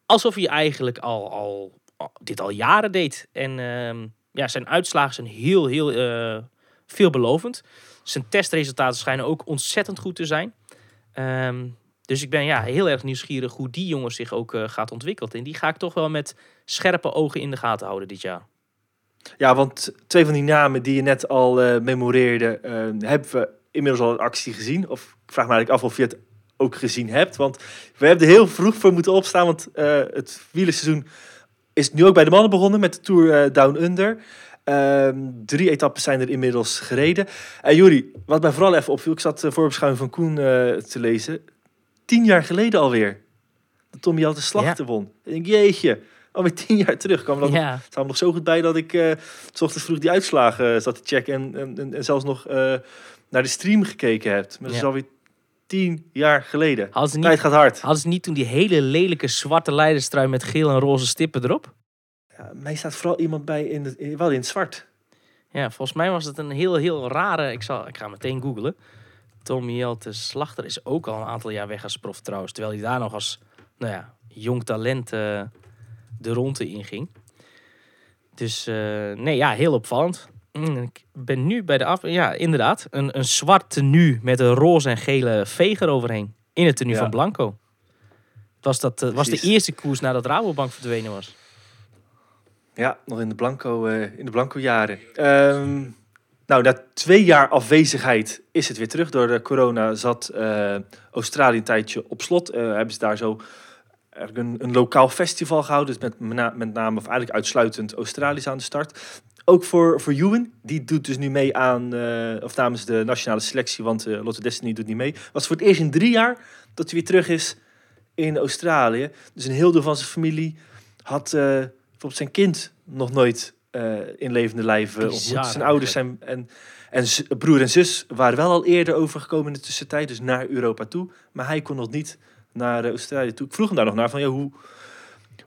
alsof hij eigenlijk al, al- dit al jaren deed. En ehm, ja, zijn uitslagen zijn heel, heel eh, veelbelovend. Zijn testresultaten schijnen ook ontzettend goed te zijn. Ehm, dus ik ben ja, heel erg nieuwsgierig hoe die jongen zich ook eh, gaat ontwikkelen. En die ga ik toch wel met scherpe ogen in de gaten houden dit jaar. Ja, want twee van die namen die je net al eh, memoreerde, hebben we inmiddels al actie gezien. Of vraag me eigenlijk af of je het ook gezien hebt. Want we hebben er heel vroeg voor moeten opstaan, want het wielerseizoen is nu ook bij de mannen begonnen met de Tour eh, Down Under. Ehm, drie etappes zijn er inmiddels gereden. En Juri, wat mij vooral even opviel, ik zat de voorbeschouwing van Koen eh, te lezen. Tien jaar geleden alweer. Dat Tommy al de slachten won. Ik denk, jeetje, alweer tien jaar terug. Kwam dat Ja, me nog zo goed bij dat ik eh, s ochtends vroeg die uitslagen eh, zat te checken en, en, en, en zelfs nog eh, naar de stream gekeken hebt. Maar dat is Ja. alweer tien jaar geleden. hadden ze niet Tijd gaat hard. Hadden ze niet toen die hele lelijke zwarte leiderstrui met geel en roze stippen erop? Ja, mij staat vooral iemand bij in het, in- wel in het zwart. Ja, volgens mij was het een heel, heel rare... Ik, zal, ik ga meteen googlen. Tom Jelte Slachter is ook al een aantal jaar weg als prof trouwens. Terwijl hij daar nog als nou ja, jong talent eh, de ronde in ging. Dus eh, nee, ja, heel opvallend. Mm, Ik ben nu bij de af... Ja, inderdaad. Een, een zwart tenue met een roze en gele veger overheen. In het tenue Ja. van Blanco. Was, dat, eh, was de eerste koers nadat Rabobank verdwenen was. Ja, nog in de blanco, eh, in de blanco jaren. Ehm, nou, na twee jaar afwezigheid is het weer terug. Door de corona zat eh, Australië een tijdje op slot. Hebben ze daar zo een, een lokaal festival gehouden. Dus met, met name, of eigenlijk uitsluitend Australiërs aan de start. Ook voor, voor Ewan, die doet dus nu mee aan, eh, of namens de nationale selectie, want eh, Lotte Destiny doet niet mee. Was voor het eerst in drie jaar dat hij weer terug is in Australië. Dus een heel deel van zijn familie had eh, bijvoorbeeld zijn kind nog nooit in levende lijven ontmoet. Zijn ouders zijn, en, en broer en zus waren wel al eerder overgekomen in de tussentijd, dus naar Europa toe. Maar hij kon nog niet naar Australië toe. Ik vroeg hem daar nog naar van, ja, hoe,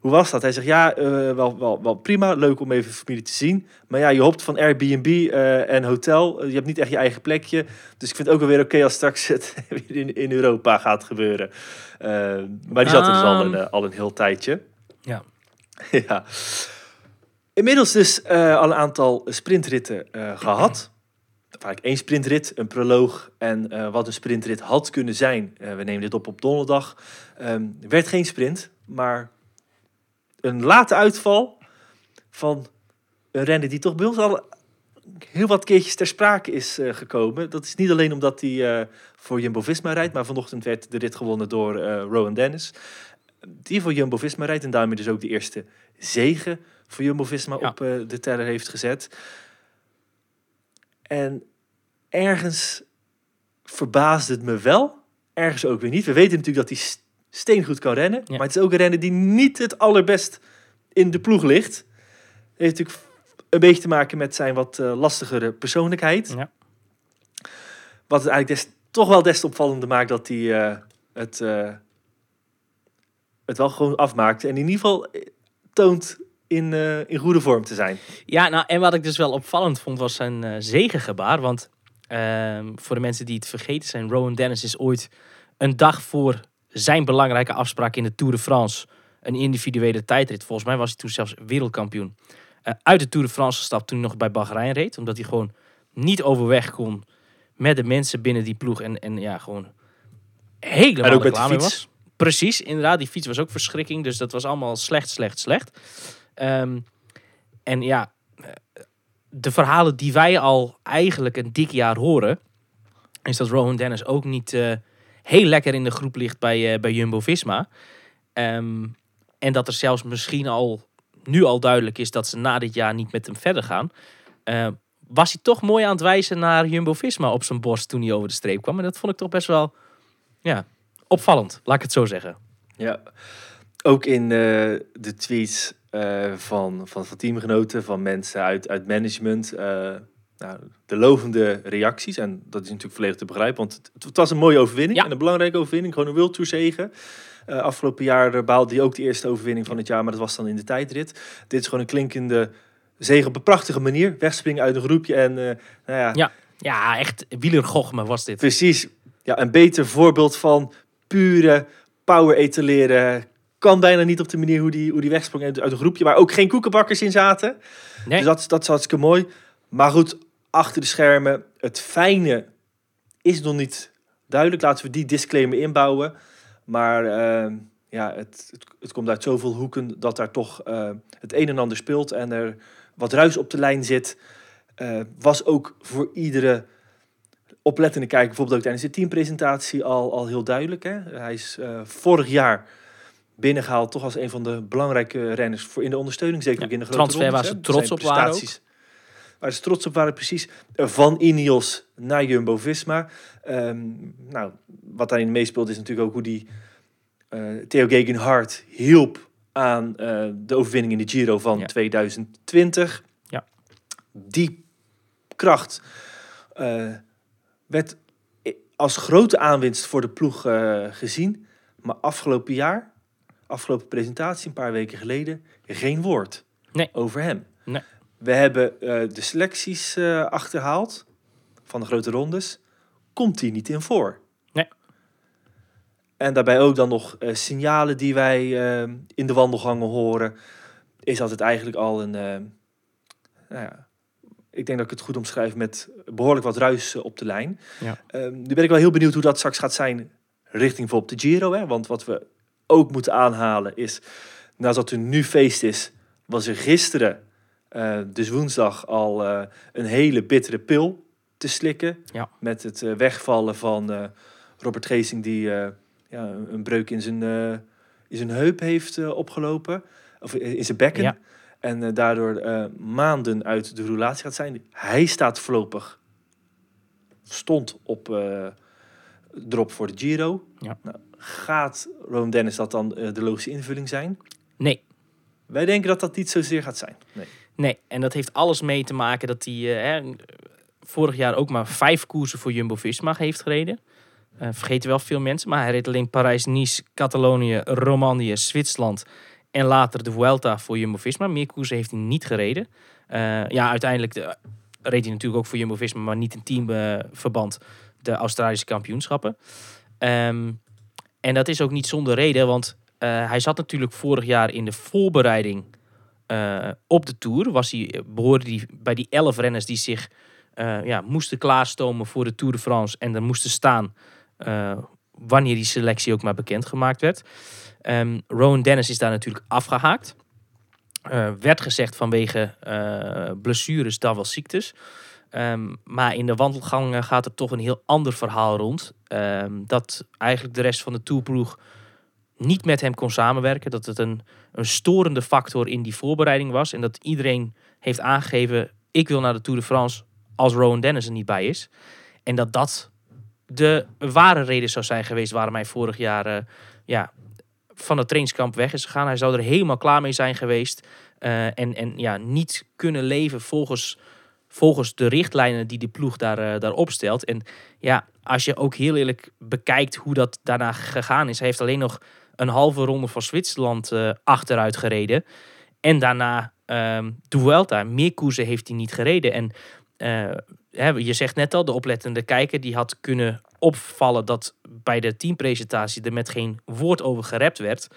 hoe was dat? Hij zegt, ja, eh, wel, wel, wel prima, leuk om even familie te zien. Maar ja, je hopt van Airbnb eh, en hotel. je hebt niet echt je eigen plekje. Dus ik vind het ook wel weer oké als straks het (laughs) in, in Europa gaat gebeuren. Eh, maar die zat er dus al een, eh, al een heel tijdje. Ja. (laughs) ja. Inmiddels dus eh, al een aantal sprintritten eh, gehad. Vaak één sprintrit, een proloog en eh, wat een sprintrit had kunnen zijn. Eh, we nemen dit op op donderdag. Ehm, werd geen sprint, maar een late uitval van een renner die toch bij ons al heel wat keertjes ter sprake is eh, gekomen. Dat is niet alleen omdat hij eh, voor Jumbo-Visma rijdt, maar vanochtend werd de rit gewonnen door eh, Rowan Dennis. Die voor Jumbo-Visma rijdt en daarmee dus ook de eerste zegen voor Jumbo-Visma Ja. op de teller heeft gezet. En ergens verbaasde het me wel, ergens ook weer niet. We weten natuurlijk dat hij steengoed kan rennen, Ja. maar het is ook een renner die niet het allerbest in de ploeg ligt. Heeft natuurlijk een beetje te maken met zijn wat eh, lastigere persoonlijkheid. Ja. Wat het eigenlijk des, toch wel des te opvallender maakt dat hij eh, het, eh, het wel gewoon afmaakt. En in ieder geval toont in, in goede vorm te zijn. Ja, nou, en wat ik dus wel opvallend vond, was zijn zegengebaar. Want ehm, voor de mensen die het vergeten zijn, Rowan Dennis is ooit een dag voor zijn belangrijke afspraak in de Tour de France, een individuele tijdrit. Volgens mij was hij toen zelfs wereldkampioen. eh, uit de Tour de France gestapt toen hij nog bij Bahrein reed. Omdat hij gewoon niet overweg kon met de mensen binnen die ploeg. En, en ja, gewoon helemaal En ook met fiets. was. Precies, inderdaad. Die fiets was ook verschrikking. Dus dat was allemaal slecht, slecht, slecht. Ehm, en ja, eh, de verhalen die wij al eigenlijk een dik jaar horen, is dat Rowan Dennis ook niet eh, heel lekker in de groep ligt bij, eh, bij Jumbo-Visma. Ehm, en dat er zelfs misschien al nu al duidelijk is dat ze na dit jaar niet met hem verder gaan. Eh, was hij toch mooi aan het wijzen naar Jumbo-Visma op zijn borst toen hij over de streep kwam. En dat vond ik toch best wel ja, opvallend, laat ik het zo zeggen. Ja, ook in eh, de tweets eh, van, van, van teamgenoten, van mensen uit, uit management. Nou, de lovende reacties. En dat is natuurlijk volledig te begrijpen, want het, het was een mooie overwinning. Ja. En een belangrijke overwinning. Gewoon een World Tour zege. Eh, afgelopen jaar behaalde hij ook de eerste overwinning van het jaar, maar dat was dan in de tijdrit. Dit is gewoon een klinkende zege op een prachtige manier. Wegspringen uit een groepje en eh, nou ja, Ja. Ja, echt wielergochme was dit. Precies. Ja, een beter voorbeeld van pure power etaleren. Kan bijna niet op de manier hoe die, hoe die wegsprong uit, uit een groepje. Waar ook geen koekenbakkers in zaten. Nee. Dus dat, dat is hartstikke mooi. Maar goed, achter de schermen. Het fijne is nog niet duidelijk. Laten we die disclaimer inbouwen. Maar eh, ja, het, het, het komt uit zoveel hoeken dat daar toch eh, het een en ander speelt. En er wat ruis op de lijn zit. Eh, was ook voor iedere oplettende kijker, bijvoorbeeld ook tijdens de teampresentatie, al, al heel duidelijk. Hè? Hij is eh, vorig jaar binnengehaald, toch als een van de belangrijke renners voor in de ondersteuning. Zeker Ja, ook in de grote transfer rondes, waar ze trots op waren Waar ze trots op waren, precies. Eh, Van Ineos naar Jumbo-Visma. Ehm, nou, wat daarin meespeelt is natuurlijk ook hoe die eh, Theo Gegenhardt hielp aan eh, de overwinning in de Giro van Ja. 2020. Ja. Die kracht werd als grote aanwinst voor de ploeg gezien. Maar afgelopen jaar, afgelopen presentatie, een paar weken geleden, geen woord Nee. over hem. Nee. We hebben eh, de selecties eh, achterhaald van de grote rondes. Komt hij niet in voor? Nee. En daarbij ook dan nog eh, signalen die wij in de wandelgangen horen. Is dat het eigenlijk al een... nou ja, ik denk dat ik het goed omschrijf met behoorlijk wat ruis op de lijn. Ja. Ehm, nu ben ik wel heel benieuwd hoe dat straks gaat zijn richting bijvoorbeeld de Giro. Hè? Want wat we ook moeten aanhalen is, nadat er nu feest is, was er gisteren, eh, dus woensdag, al eh, een hele bittere pil te slikken. Ja. Met het eh, wegvallen van Robert Geesing, die ja, een breuk in zijn, in zijn heup heeft opgelopen. Of in zijn bekken. Ja. En daardoor maanden uit de roulatie gaat zijn. Hij staat voorlopig, stond op drop voor de Giro. Ja. Nou, gaat Rowan Dennis dat dan de logische invulling zijn? Nee, Wij denken dat dat niet zozeer gaat zijn. Nee. Nee, en dat heeft alles mee te maken dat hij eh, vorig jaar ook maar vijf koersen voor Jumbo-Visma heeft gereden. Eh, vergeten wel veel mensen, maar hij reed alleen Parijs-Nice, Catalonië, Romandie, Zwitserland en later de Vuelta voor Jumbo-Visma. Meer koersen heeft hij niet gereden. Eh, ja, uiteindelijk de, reed hij natuurlijk ook voor Jumbo-Visma, maar niet in teamverband de Australische kampioenschappen. Ehm, en dat is ook niet zonder reden, want hij zat natuurlijk vorig jaar in de voorbereiding eh, op de Tour. Was hij, behoorde hij bij die elf renners die zich eh, ja, moesten klaarstomen voor de Tour de France. En er moesten staan eh, wanneer die selectie ook maar bekendgemaakt werd. Ehm Rowan Dennis is daar natuurlijk afgehaakt. Eh, werd gezegd vanwege eh, blessures dan wel ziektes. Ehm, maar in de wandelgang eh, gaat er toch een heel ander verhaal rond. Ehm, dat eigenlijk de rest van de tourploeg niet met hem kon samenwerken. Dat het een, een storende factor in die voorbereiding was. En dat iedereen heeft aangegeven, ik wil naar de Tour de France als Rowan Dennis er niet bij is. En dat dat de ware reden zou zijn geweest waarom hij vorig jaar eh, ja, van het trainingskamp weg is gegaan. Hij zou er helemaal klaar mee zijn geweest. eh, en, en ja, niet kunnen leven volgens, volgens de richtlijnen die de ploeg daar, eh, daar opstelt. En ja, als je ook heel eerlijk bekijkt hoe dat daarna gegaan is. Hij heeft alleen nog een halve ronde van Zwitserland eh, achteruit gereden. En daarna de Vuelta. Meer koersen heeft hij niet gereden. En eh, je zegt net al, de oplettende kijker die had kunnen opvallen dat bij de teampresentatie er met geen woord over gerept werd.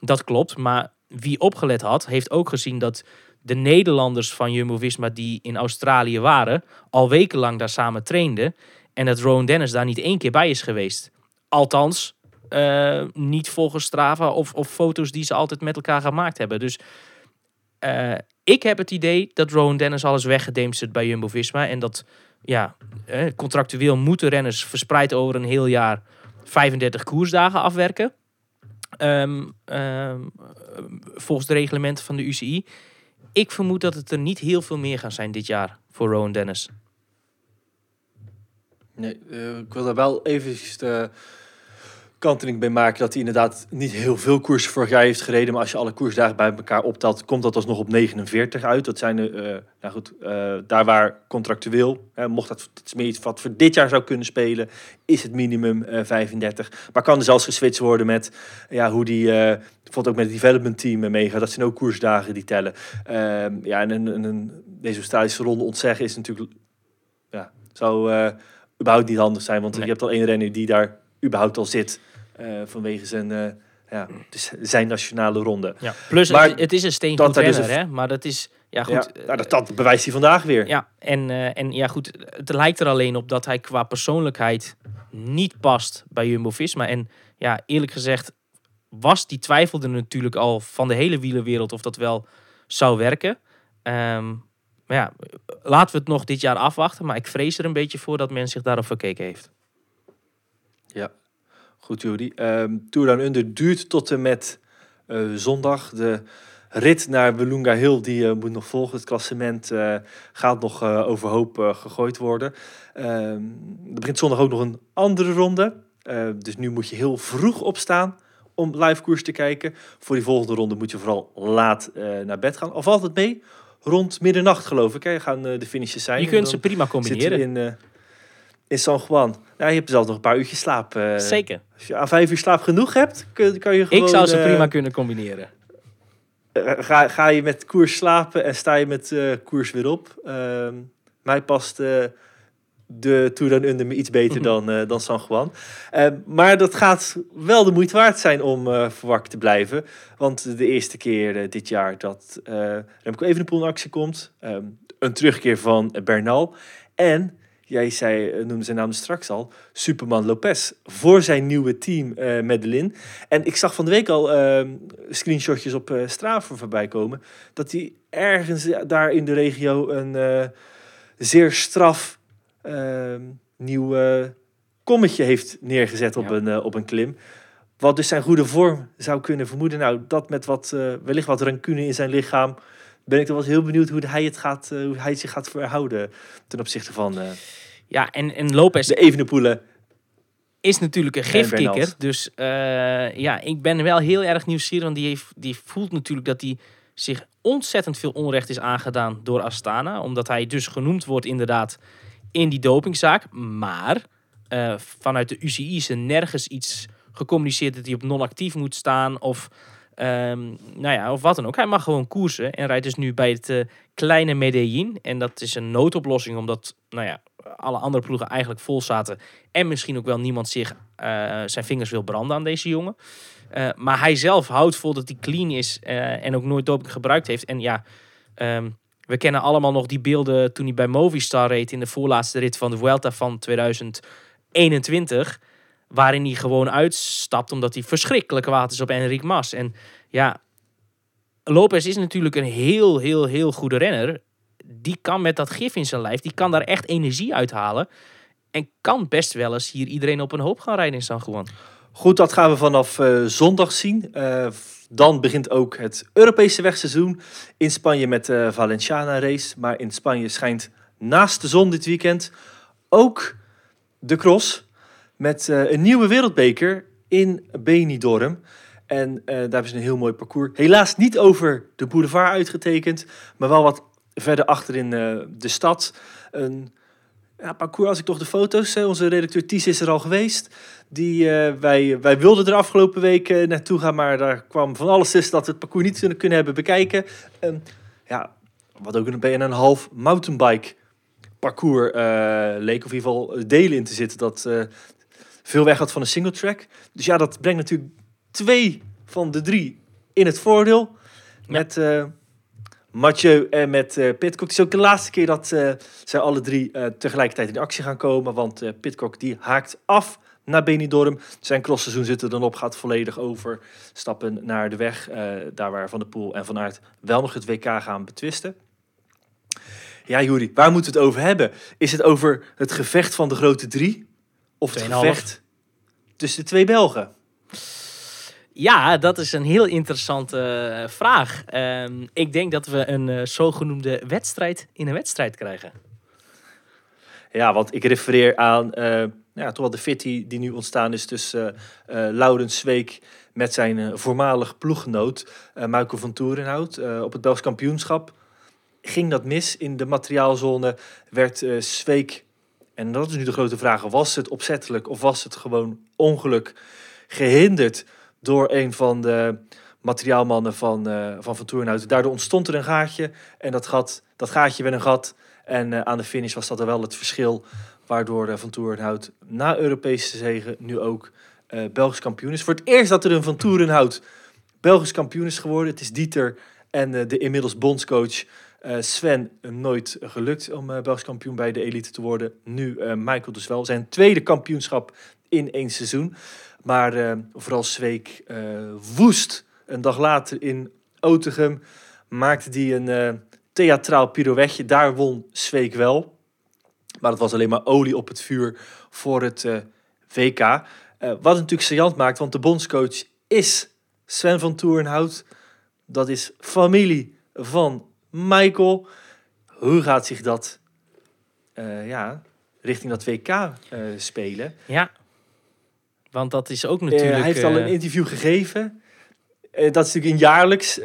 Dat klopt, maar wie opgelet had, heeft ook gezien dat de Nederlanders van Jumbo-Visma die in Australië waren, al wekenlang daar samen trainden. En dat Rowan Dennis daar niet één keer bij is geweest. Althans, eh, niet volgens Strava of, of foto's die ze altijd met elkaar gemaakt hebben. Dus eh, ik heb het idee dat Rowan Dennis alles weggedemsterd bij Jumbo-Visma. En dat ja, eh, contractueel moeten renners verspreid over een heel jaar 35 koersdagen afwerken. Ehm, ehm, volgens de reglementen van de UCI. Ik vermoed dat het er niet heel veel meer gaan zijn dit jaar voor Rowan Dennis. Nee, ik wil daar wel even de kanttekening bij maken dat hij inderdaad niet heel veel koersen vorig jaar heeft gereden. Maar als je alle koersdagen bij elkaar optelt, komt dat alsnog op 49 uit. Dat zijn er, eh, nou goed, eh, daar waar contractueel, hè, mocht dat, dat is meer iets wat voor dit jaar zou kunnen spelen, is het minimum eh, 35. Maar kan er zelfs geswitcht worden met ja, hoe die, eh bijvoorbeeld ook met het development team eh, meegaat. Dat zijn ook koersdagen die tellen. Ehm, ja, en een, een, deze Australische ronde ontzeggen is natuurlijk, ja, zou eh, überhaupt niet handig zijn. Want je hebt al één renner die daar überhaupt al zit. Eh, vanwege zijn, eh, ja, dus zijn nationale ronde. Ja. Plus, Maar het, het is een steen dat er dus renner, een- hè? Maar dat is, ja goed. ja, nou, dat, dat bewijst hij vandaag weer. Ja, en, eh, en ja goed, het lijkt er alleen op dat hij qua persoonlijkheid niet past bij Jumbo-Visma. En ja, eerlijk gezegd was die twijfelde natuurlijk al van de hele wielerwereld of dat wel zou werken. Ehm, maar ja, laten we het nog dit jaar afwachten. Maar ik vrees er een beetje voor dat men zich daarop verkeken heeft. Goed, Jury. Ehm Tour Down Under duurt tot en met eh, zondag. De rit naar Belunga Hill die, eh, moet nog volgen. Het klassement eh, gaat nog overhoop gegooid worden. Ehm, er begint zondag ook nog een andere ronde. Eh, dus nu moet je heel vroeg opstaan om live koers te kijken. Voor die volgende ronde moet je vooral laat naar bed gaan. Al valt het mee? Rond middernacht geloof ik. Hè? Gaan de finishes zijn. Je kunt ze prima combineren. in, in San Juan. Ja, je hebt zelf nog een paar uurtjes slaap. eh, Zeker. als je aan vijf uur slaap genoeg hebt, kun, kan je gewoon... Ik zou ze eh, prima kunnen combineren. eh, ga, ga je met koers slapen en sta je met eh, koers weer op. Ehm, mij past eh, de Tour Down Under me iets beter (laughs) dan, eh, dan San Juan. Ehm, maar dat gaat wel de moeite waard zijn om eh verwakt te blijven. Want de eerste keer eh, dit jaar dat eh Remco Evenepoel in actie komt. ehm, een terugkeer van Bernal. En, jij zei, eh, noemde zijn naam straks al, Superman Lopez. Voor zijn nieuwe team eh Medellin. En ik zag van de week al ehm, screenshotjes op eh Strava voorbij komen. Dat hij ergens daar in de regio een zeer straf ehm, nieuw kommetje heeft neergezet op, Ja. een, op een klim. Wat dus zijn goede vorm zou kunnen vermoeden. Nou, dat met wat, wellicht wat rancune in zijn lichaam. Ben ik toch wel heel benieuwd hoe hij, het gaat, eh, hoe hij zich gaat verhouden ten opzichte van eh, Ja, en, en Lopez de Evenepoelen. is natuurlijk een En gifkikker. Dus eh, ja, ik ben wel heel erg nieuwsgierig. Want die, heeft, die voelt natuurlijk dat hij zich ontzettend veel onrecht is aangedaan door Astana. Omdat hij dus genoemd wordt inderdaad in die dopingzaak. Maar vanuit de UCI is er nergens iets gecommuniceerd dat hij op non-actief moet staan. Of Ehm, nou ja, of wat dan ook. Hij mag gewoon koersen en rijdt dus nu bij het eh, kleine Medellin. En dat is een noodoplossing, omdat nou ja, alle andere ploegen eigenlijk vol zaten. En misschien ook wel niemand zich eh, zijn vingers wil branden aan deze jongen. Eh, maar hij zelf houdt vol dat hij clean is en ook nooit doping gebruikt heeft. En ja, ehm, we kennen allemaal nog die beelden toen hij bij Movistar reed in de voorlaatste rit van de Vuelta van 2021. Waarin hij gewoon uitstapt omdat hij verschrikkelijk kwaad is op Enric Mas. En ja, Lopez is natuurlijk een heel, heel, heel goede renner. Die kan met dat gif in zijn lijf, die kan daar echt energie uithalen. En kan best wel eens hier iedereen op een hoop gaan rijden in San Juan. Goed, dat gaan we vanaf eh, zondag zien. Eh, dan begint ook het Europese wegseizoen in Spanje met de Valenciana race. Maar in Spanje schijnt naast de zon dit weekend ook de cross met eh, een nieuwe wereldbeker in Benidorm. En eh, daar ze een heel mooi parcours. Helaas niet over de boulevard uitgetekend, maar wel wat verder achter in eh, de stad. Een ja, parcours, als ik toch de foto's, eh, onze redacteur Ties is er al geweest. Die, wij, wij wilden er afgelopen week naartoe gaan, maar daar kwam van alles tussen dat we het parcours niet kunnen, hebben bekijken. Ehm, ja, wat ook een, bijna een half mountainbike parcours leek, of in ieder geval delen in te zitten, dat veel weg had van een single track. Dus ja, dat brengt natuurlijk twee van de drie in het voordeel. Met eh Mathieu en met eh Pitcock. Het is ook de laatste keer dat eh, zij alle drie tegelijkertijd in actie gaan komen. Want Pitcock die haakt af naar Benidorm. Zijn crossseizoen zit er dan op, gaat volledig overstappen naar de weg. daar waar Van der Poel en Van Aert wel nog het WK gaan betwisten. Ja, Juri, waar moeten we het over hebben? Is het over het gevecht van de grote drie? Of het gevecht tussen de twee Belgen? Ja, dat is een heel interessante eh, vraag. Ehm, ik denk dat we een eh, zogenoemde wedstrijd in een wedstrijd krijgen. Ja, want ik refereer aan eh, ja, toch wel de fit die, die nu ontstaan is tussen Laurens Zweek met zijn voormalig ploeggenoot Michael van Toerenhout op het Belgisch kampioenschap. Ging dat mis in de materiaalzone? Werd Zweek, en dat is nu de grote vraag, was het opzettelijk of was het gewoon ongeluk gehinderd door een van de materiaalmannen van eh, van, van Toerenhout? Daardoor ontstond er een gaatje en dat, gat, dat gaatje werd een gat. En eh, aan de finish was dat er wel het verschil waardoor eh, Van Toerenhout na Europese zegen nu ook Belgisch kampioen is. Voor het eerst dat er een Van Toerenhout Belgisch kampioen is geworden. Het is Dieter en de inmiddels bondscoach eh, Sven eh, nooit gelukt om eh, Belgisch kampioen bij de elite te worden. Nu Michael dus wel. Zijn tweede kampioenschap in één seizoen. Maar vooral Zweek woest. Een dag later in Otegem maakte die een theatraal pirouetje. Daar won Zweek wel. Maar dat was alleen maar olie op het vuur voor het WK. Wat natuurlijk saillant maakt, want de bondscoach is Sven van Toornhout. Dat is familie van Michael. Hoe gaat zich dat eh, ja, richting dat WK eh, spelen? Ja, want dat is ook Eh, natuurlijk... hij heeft al een interview gegeven. Dat is natuurlijk een jaarlijks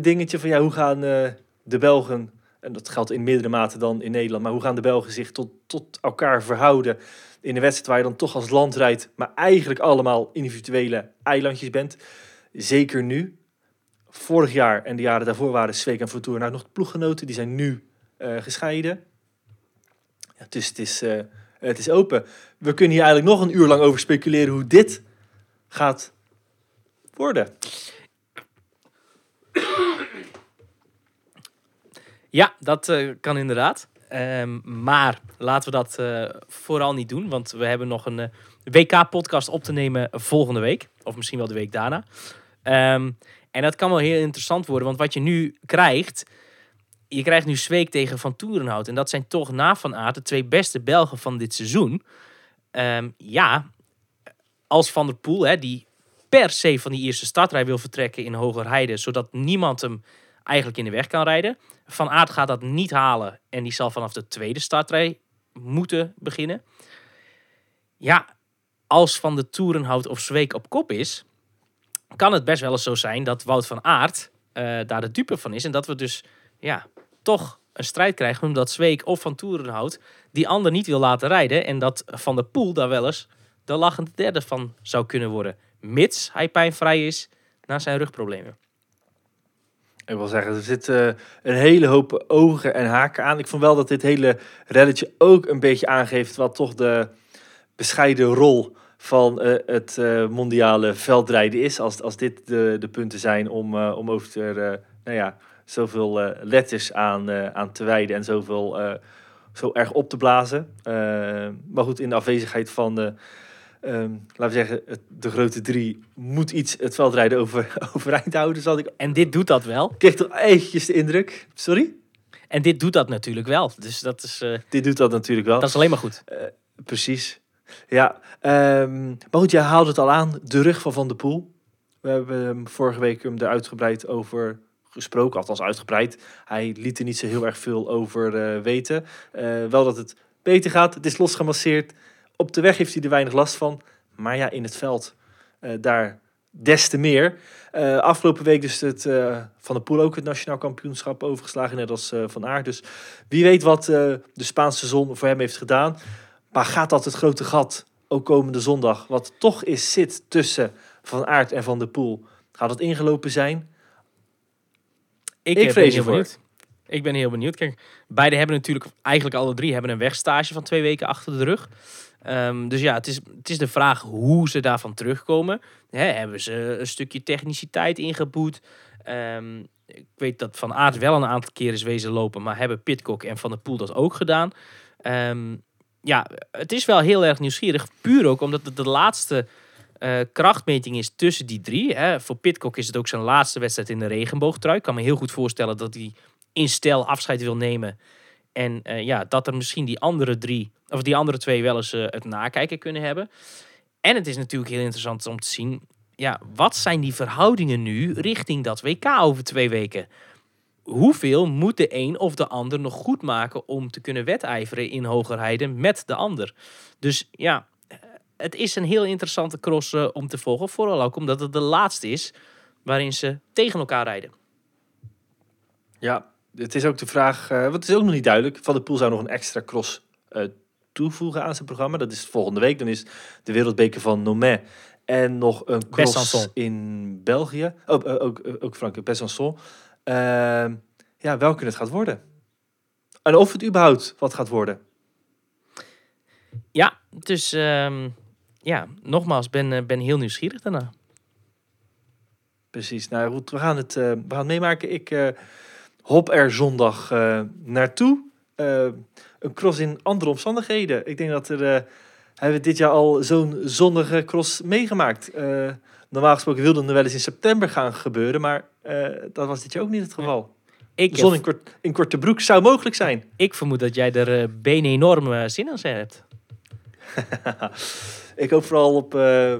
dingetje van ja, hoe gaan de Belgen, en dat geldt in meerdere mate dan in Nederland, maar hoe gaan de Belgen zich tot, tot elkaar verhouden in een wedstrijd waar je dan toch als land rijdt, maar eigenlijk allemaal individuele eilandjes bent. Zeker nu. Vorig jaar en de jaren daarvoor waren Zweek en Vertoer nou nog ploeggenoten, die zijn nu eh, gescheiden. Ja, dus het is, eh, het is open. We kunnen hier eigenlijk nog een uur lang over speculeren hoe dit gaat worden. Ja, dat eh, kan inderdaad. Ehm, maar laten we dat vooral niet doen, want we hebben nog een WK-podcast op te nemen volgende week. Of misschien wel de week daarna. Ehm, en dat kan wel heel interessant worden, want wat je nu krijgt... Je krijgt nu Zweek tegen Van Toerenhout. En dat zijn toch na Van Aert de twee beste Belgen van dit seizoen. Ehm, ja, als Van der Poel, hè, die per se van die eerste startrij wil vertrekken in Hogerheide... zodat niemand hem eigenlijk in de weg kan rijden... Van Aert gaat dat niet halen en die zal vanaf de tweede startrij moeten beginnen. Ja, als Van de Toerenhout of Zweek op kop is, kan het best wel eens zo zijn dat Wout van Aert eh, daar de dupe van is. En dat we dus ja, toch een strijd krijgen omdat Zweek of Van Toerenhout die ander niet wil laten rijden. En dat Van der Poel daar wel eens de lachende derde van zou kunnen worden. Mits hij pijnvrij is, na zijn rugproblemen. Ik wil zeggen, er zitten een hele hoop ogen en haken aan. Ik vond wel dat dit hele reddetje ook een beetje aangeeft wat toch de bescheiden rol van eh, het eh, mondiale veldrijden is. Als, als dit de, de punten zijn om, eh, om over er, nou ja, zoveel letters aan, aan te wijden en zoveel zo erg op te blazen. Maar goed, in de afwezigheid van de, laten we zeggen, het- de grote drie moet iets het veldrijden over, (laughs) overeind houden. Zal ik En dit doet dat wel. ik kreeg toch eventjes de indruk. Sorry? En dit doet dat natuurlijk wel. Dus dat is, Dit doet dat natuurlijk wel. dat is alleen maar goed. Precies. Ja, ehm, maar goed, jij haalde het al aan. De rug van Van der Poel. We hebben vorige week hem er uitgebreid over gesproken. Althans uitgebreid. Hij liet er niet zo heel erg veel over eh, weten. Eh, wel dat het beter gaat. Het is losgemasseerd. Op de weg heeft hij er weinig last van. Maar ja, in het veld. eh, daar des te meer. Afgelopen week dus het, Van der Poel ook het nationaal kampioenschap overgeslagen. Net als eh, Van Aert. Dus wie weet wat de Spaanse zon voor hem heeft gedaan. Maar gaat dat het grote gat, ook komende zondag, wat toch is zit tussen Van Aert en Van der Poel, gaat het ingelopen zijn? Ik, Ik eh, vrees ben heel ervoor. benieuwd. Ik ben heel benieuwd. Kijk, beide hebben natuurlijk, eigenlijk alle drie, hebben een wegstage van twee weken achter de rug. Ehm, dus ja, het is, het is de vraag hoe ze daarvan terugkomen. Hebben ze een stukje techniciteit ingeboet? Ehm, ik weet dat Van Aert wel een aantal keer is wezen lopen, maar hebben Pitcock en Van der Poel dat ook gedaan? Ehm, ja, het is wel heel erg nieuwsgierig. Puur ook omdat het de laatste eh, krachtmeting is tussen die drie. Hè. Voor Pitcock is het ook zijn laatste wedstrijd in de regenboogtrui. Ik kan me heel goed voorstellen dat hij in stijl afscheid wil nemen. En eh, ja, dat er misschien die andere drie, of die andere twee wel eens eh, het nakijken kunnen hebben. En het is natuurlijk heel interessant om te zien, ja, wat zijn die verhoudingen nu richting dat WK over twee weken? Hoeveel moet de een of de ander nog goed maken om te kunnen wedijveren in Hogerheide met de ander? Dus ja, het is een heel interessante cross eh, om te volgen. Vooral ook omdat het de laatste is waarin ze tegen elkaar rijden. Ja, het is ook de vraag, eh, want het is ook nog niet duidelijk. Van der Poel zou nog een extra cross eh, toevoegen aan zijn programma. Dat is volgende week. Dan is de wereldbeker van Nomé en nog een cross Besançon. in België. Oh, ook, eh, ook Frank, Besançon. Ehm, ja, welke het gaat worden. En of het überhaupt wat gaat worden. Ja, dus ehm, ja, nogmaals, ben, eh, ben heel nieuwsgierig daarna. Precies. Nou goed, we gaan het, eh, we gaan het meemaken. Ik eh, hop er zondag eh, naartoe. Een cross in andere omstandigheden. Ik denk dat er... hebben we dit jaar al zo'n zonnige cross meegemaakt. Normaal gesproken wilde het wel eens in september gaan gebeuren. Maar dat was dit jaar ook niet het geval. Ik, Zon in, kort, in korte broek zou mogelijk zijn. ik vermoed dat jij er eh benen enorm eh, zin in hebt. (laughs) Ik hoop vooral op, eh,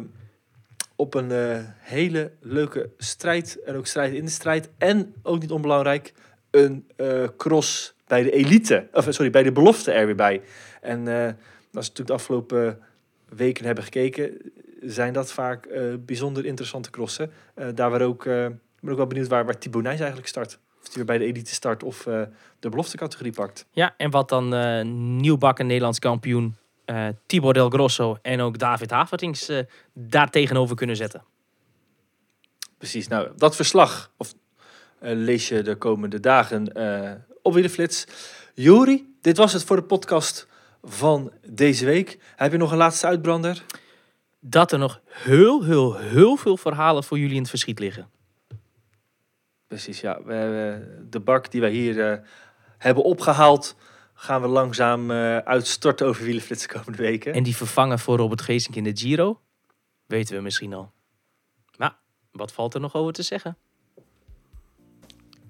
op een eh, hele leuke strijd. En ook strijd in de strijd. En ook niet onbelangrijk, een eh, cross bij de elite. Of eh, sorry, bij de belofte er weer bij. En eh, als we natuurlijk de afgelopen weken hebben gekeken, zijn dat vaak eh, bijzonder interessante crossen. Eh, daar waar ook, eh, ik ben ook wel benieuwd waar, waar Thibaut Nijs eigenlijk start. Of hij weer bij de elite start of eh, de belofte categorie pakt. Ja, en wat dan eh nieuwbakken Nederlands kampioen eh Tibor Del Grosso en ook David Havertings eh daar tegenover kunnen zetten. Precies, nou dat verslag of, lees je de komende dagen op Wielerflits. Jori, dit was het voor de podcast van deze week. Heb je nog een laatste uitbrander? Dat er nog heel, heel, heel veel verhalen voor jullie in het verschiet liggen. Precies, ja. De bak die wij hier eh, hebben opgehaald, gaan we langzaam eh, uitstorten over Wielerflits de komende weken. En die vervangen voor Robert Geesink in de Giro, weten we misschien al. Maar wat valt er nog over te zeggen?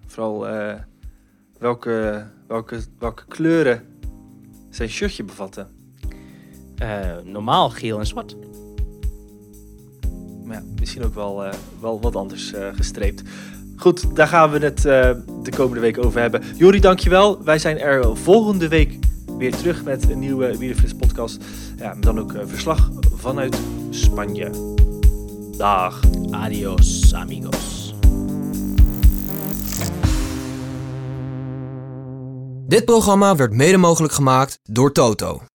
Vooral eh, welke, welke, welke kleuren zijn shirtje bevatten. Normaal geel en zwart. Maar ja, misschien ook wel, wel wat anders gestreept. Goed, daar gaan we het eh, de komende week over hebben. Jori, dankjewel. Wij zijn er volgende week weer terug met een nieuwe Wielerflits podcast. Ja, dan ook eh, verslag vanuit Spanje. Dag. Adios, amigos. Dit programma werd mede mogelijk gemaakt door Toto.